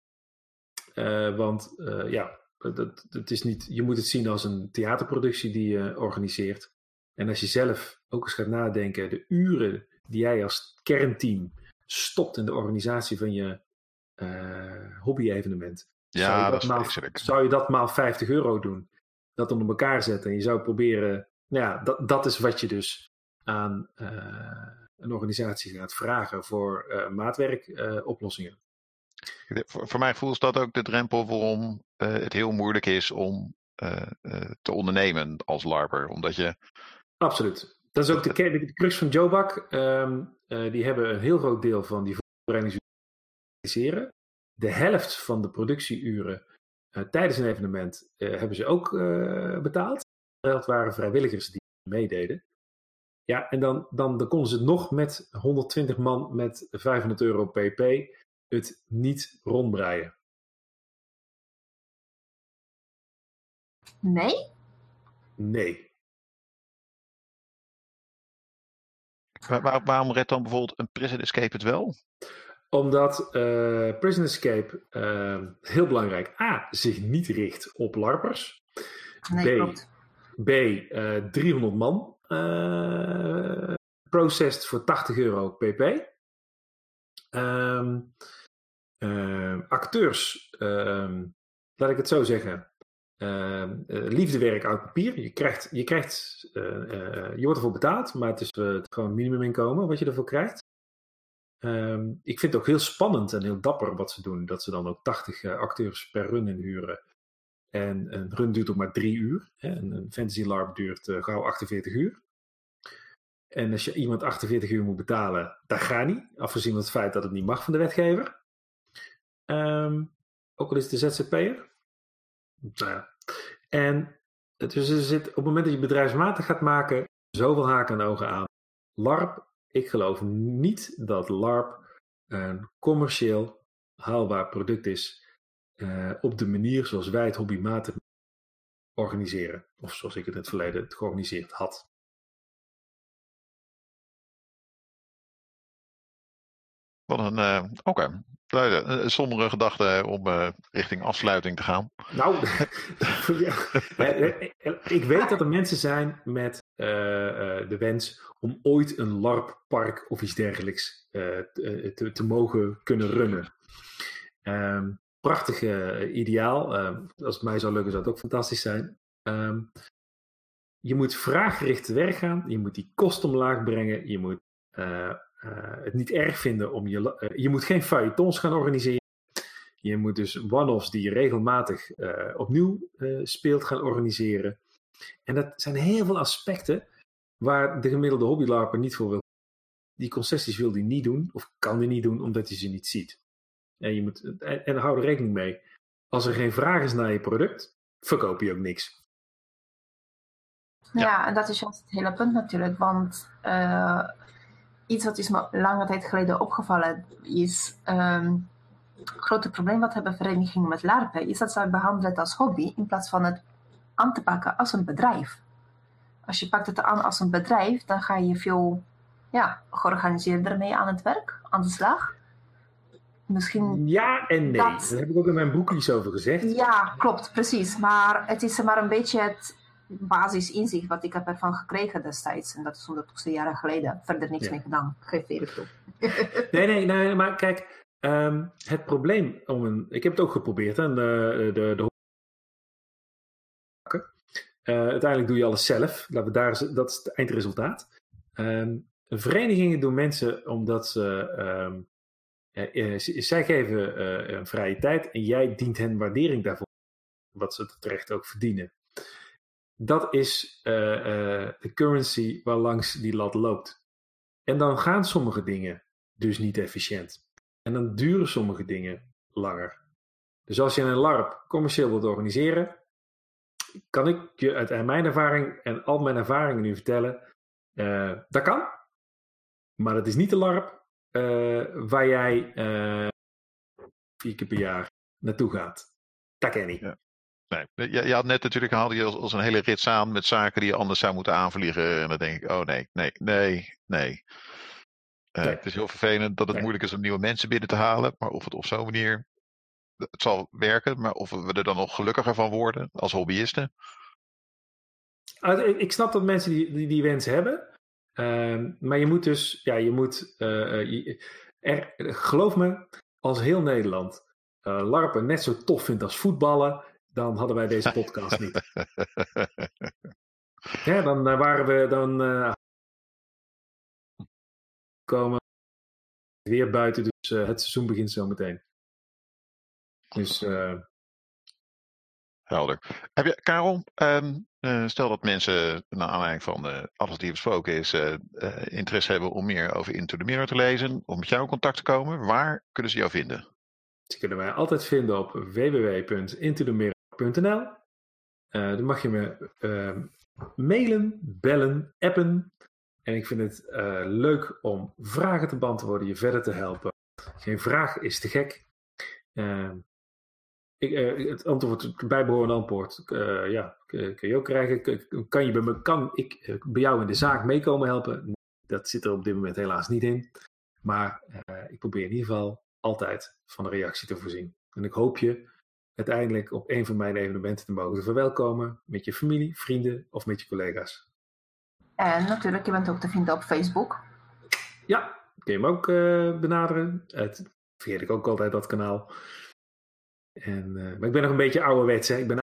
[SPEAKER 4] want ja, dat, dat is niet, je moet het zien als een theaterproductie die je organiseert. En als je zelf ook eens gaat nadenken, de uren die jij als kernteam stopt in de organisatie van je uh, hobby-evenement.
[SPEAKER 1] Ja, zou je dat, dat maal,
[SPEAKER 4] Zou je dat maal 50 euro doen? Dat onder elkaar zetten en je zou proberen, nou ja, dat, dat is wat je dus aan uh, een organisatie gaat vragen voor uh, maatwerkoplossingen.
[SPEAKER 1] Voor, voor mij voelt dat ook de drempel waarom uh, het heel moeilijk is om uh, uh, te ondernemen als LARPer. Omdat je.
[SPEAKER 4] Absoluut. Dat is ook de, [LAUGHS] de, de crux van Jobak. Um, die hebben een heel groot deel van die voorbereidingsuren. De helft van de productieuren tijdens een evenement hebben ze ook betaald. Dat waren vrijwilligers die meededen. Ja, en dan, dan, dan konden ze nog met 120 man met 500 euro pp het niet rondbreien.
[SPEAKER 2] Nee?
[SPEAKER 4] Nee.
[SPEAKER 1] Waar, waarom redt dan bijvoorbeeld een Prison Escape het wel?
[SPEAKER 4] Omdat uh, Prison Escape uh, heel belangrijk A. zich niet richt op LARPers.
[SPEAKER 2] Nee,
[SPEAKER 4] B. B uh, 300 man uh, processed voor 80 euro pp. Um, acteurs, ehm, laat ik het zo zeggen, uh, liefdewerk uit papier. Je, krijgt, je, krijgt, uh, je wordt ervoor betaald, maar het is gewoon minimuminkomen wat je ervoor krijgt. Um, ik vind het ook heel spannend en heel dapper wat ze doen. Dat ze dan ook 80 acteurs per run inhuren. En een run duurt ook maar drie uur. Hè. Een, een fantasy LARP duurt gauw 48 uur. En als je iemand 48 uur moet betalen, dat gaat niet. Afgezien van het feit dat het niet mag van de wetgever. Um, ook al is het de ZZP'er. Nou ja. En dus er zit, op het moment dat je bedrijfsmatig gaat maken, zoveel haken en ogen aan. LARP, ik geloof niet dat LARP een commercieel haalbaar product is uh, op de manier zoals wij het hobbymatig organiseren. Of zoals ik het in het verleden georganiseerd had.
[SPEAKER 1] Wat een, uh, oké, okay. Een sombere gedachte om uh, richting afsluiting te gaan.
[SPEAKER 4] Nou, [LAUGHS] ik weet dat er mensen zijn met uh, de wens om ooit een LARP-park of iets dergelijks te, te, mogen kunnen runnen. Um, prachtig ideaal. als het mij zou lukken, zou het ook fantastisch zijn. Um, je moet vraaggericht te werk gaan. Je moet die kosten omlaag brengen. Je moet uh, het niet erg vinden om je. Uh, je moet geen feuilletons gaan organiseren. Je moet dus one-offs die je regelmatig uh, opnieuw speelt gaan organiseren. En dat zijn heel veel aspecten waar de gemiddelde hobbylarper niet voor wil. Die concessies wil hij niet doen, of kan hij niet doen, omdat hij ze niet ziet. En, je moet, en, en hou er rekening mee. Als er geen vraag is naar je product, verkoop je ook niks.
[SPEAKER 2] Ja, ja en dat is juist het hele punt natuurlijk. Want iets wat is me lange tijd geleden opgevallen is. Um, het grote probleem wat hebben verenigingen met LARPen, is dat ze het behandelen als hobby in plaats van het aan te pakken als een bedrijf. als je pakt het aan als een bedrijf, dan ga je veel ja, georganiseerder mee aan het werk, aan de slag. Misschien.
[SPEAKER 4] Ja en nee.
[SPEAKER 2] Dat-
[SPEAKER 4] Daar heb ik ook in mijn boek iets over gezegd.
[SPEAKER 2] Ja, klopt, precies. Maar het is maar een beetje het basisinzicht wat ik heb ervan gekregen destijds. En dat is ondertussen jaren geleden. Verder niks
[SPEAKER 4] Ja.
[SPEAKER 2] mee gedaan. Geef eerlijk toe. [LAUGHS]
[SPEAKER 4] Nee, nee, nee, maar kijk, ehm, het probleem om een. Ik heb het ook geprobeerd, hè, de, de, de, Eh, uiteindelijk doe je alles zelf. Laten we daar, dat is het eindresultaat. Ehm, verenigingen doen mensen omdat ze. ehm, eh, zij geven eh, een vrije tijd en jij dient hen waardering daarvoor. Wat ze terecht ook verdienen. Dat is eh, eh, de currency waar langs die lat loopt. En dan gaan sommige dingen dus niet efficiënt. En dan duren sommige dingen langer. Dus als je een LARP commercieel wilt organiseren, kan ik je uit mijn ervaring en al mijn ervaringen nu vertellen, eh, dat kan. Maar dat is niet de LARP waar jij vier keer per jaar naartoe gaat. Dat ken ik.
[SPEAKER 1] Ja. Nee, je, je had net natuurlijk haalde je als, als een hele rits aan met zaken die je anders zou moeten aanvliegen. En dan denk ik, oh nee, nee, nee, nee. Eh,
[SPEAKER 4] Nee.
[SPEAKER 1] Het is heel vervelend dat het
[SPEAKER 4] Nee.
[SPEAKER 1] moeilijk is om nieuwe mensen binnen te halen. Maar of het op zo'n manier. Het zal werken, maar of we er dan nog gelukkiger van worden als hobbyisten.
[SPEAKER 4] Ah, ik, snap dat mensen die, die, die wens hebben. Ehm, maar je moet dus, ja, je moet, eh, eh, je- er, geloof me, als heel Nederland LARPen net zo tof vindt als voetballen, dan hadden wij deze podcast niet. [LAUGHS] Ja, dan eh, waren we dan eh, komen weer buiten, dus eh, het seizoen begint zo meteen. Dus
[SPEAKER 1] Helder. Heb je, Karel, ehm, eh, stel dat mensen, naar aanleiding van alles die besproken is, eh, interesse hebben om meer over Into the Mirror te lezen, of met jou in contact te komen, waar kunnen ze jou vinden?
[SPEAKER 4] Die kunnen wij altijd vinden op www.intothemirror.nl. Eh dan mag je me eh, mailen, bellen, appen. En ik vind het eh, leuk om vragen te beantwoorden, je verder te helpen. Geen vraag is te gek. Eh, ik, eh, het antwoord, het bijbehorende antwoord, eh, ja, kun je ook krijgen. Kan, je bij me, kan ik eh, bij jou in de zaak meekomen helpen? Dat zit er op dit moment helaas niet in. Maar eh, ik probeer in ieder geval altijd van een reactie te voorzien. En ik hoop je uiteindelijk op een van mijn evenementen te mogen verwelkomen met je familie, vrienden of met je collega's.
[SPEAKER 2] En natuurlijk, je bent ook te vinden op Facebook.
[SPEAKER 4] Ja, kun je hem ook eh, benaderen. Het vergeet ik ook altijd dat kanaal. En, eh, maar ik ben nog een beetje ouderwets, hè. Ik ben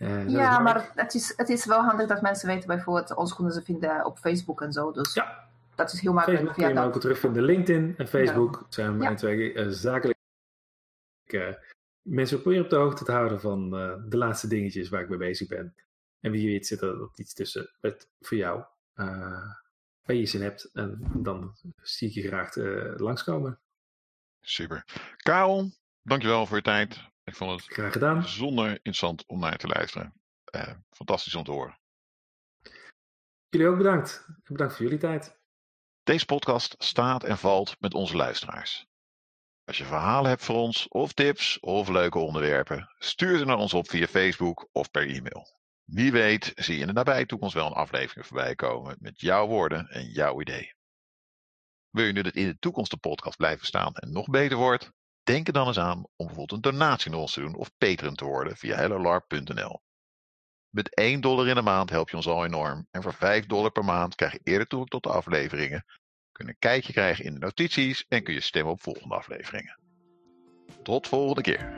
[SPEAKER 4] Eh,
[SPEAKER 2] Ja, maar het is, het is wel handig dat mensen weten bijvoorbeeld, ons kunnen ze vinden op Facebook en zo. Dus
[SPEAKER 4] Ja.
[SPEAKER 2] dat is heel makkelijk
[SPEAKER 4] Facebook kun je me ook terugvinden. LinkedIn en Facebook zijn mijn
[SPEAKER 2] Ja.
[SPEAKER 4] twee zakelijke mensen proberen op de hoogte te houden van eh, de laatste dingetjes waar ik mee bezig ben. En wie weet zit er iets tussen met voor jou eh, waar je zin hebt. En dan zie ik je graag eh, langskomen.
[SPEAKER 1] Super. Karel, dankjewel voor je tijd. Ik vond het
[SPEAKER 4] Graag gedaan.
[SPEAKER 1] bijzonder interessant om naar je te luisteren. Fantastisch om te horen.
[SPEAKER 4] Jullie ook bedankt. En bedankt voor jullie tijd.
[SPEAKER 1] Deze podcast staat en valt met onze luisteraars. Als je verhalen hebt voor ons, of tips, of leuke onderwerpen, stuur ze naar ons op via Facebook of per e-mail. Wie weet zie je in de nabije toekomst wel een aflevering voorbij komen met jouw woorden en jouw ideeën. Wil je nu dat in de toekomst de podcast blijven staan en nog beter wordt? Denk er dan eens aan om bijvoorbeeld een donatie naar ons te doen of patron te worden via hellolarp.nl. Met 1 dollar in de maand help je ons al enorm en voor 5 dollar per maand krijg je eerder toegang tot de afleveringen kun een kijkje krijgen in de notities en kun je stemmen op volgende afleveringen. Tot volgende keer.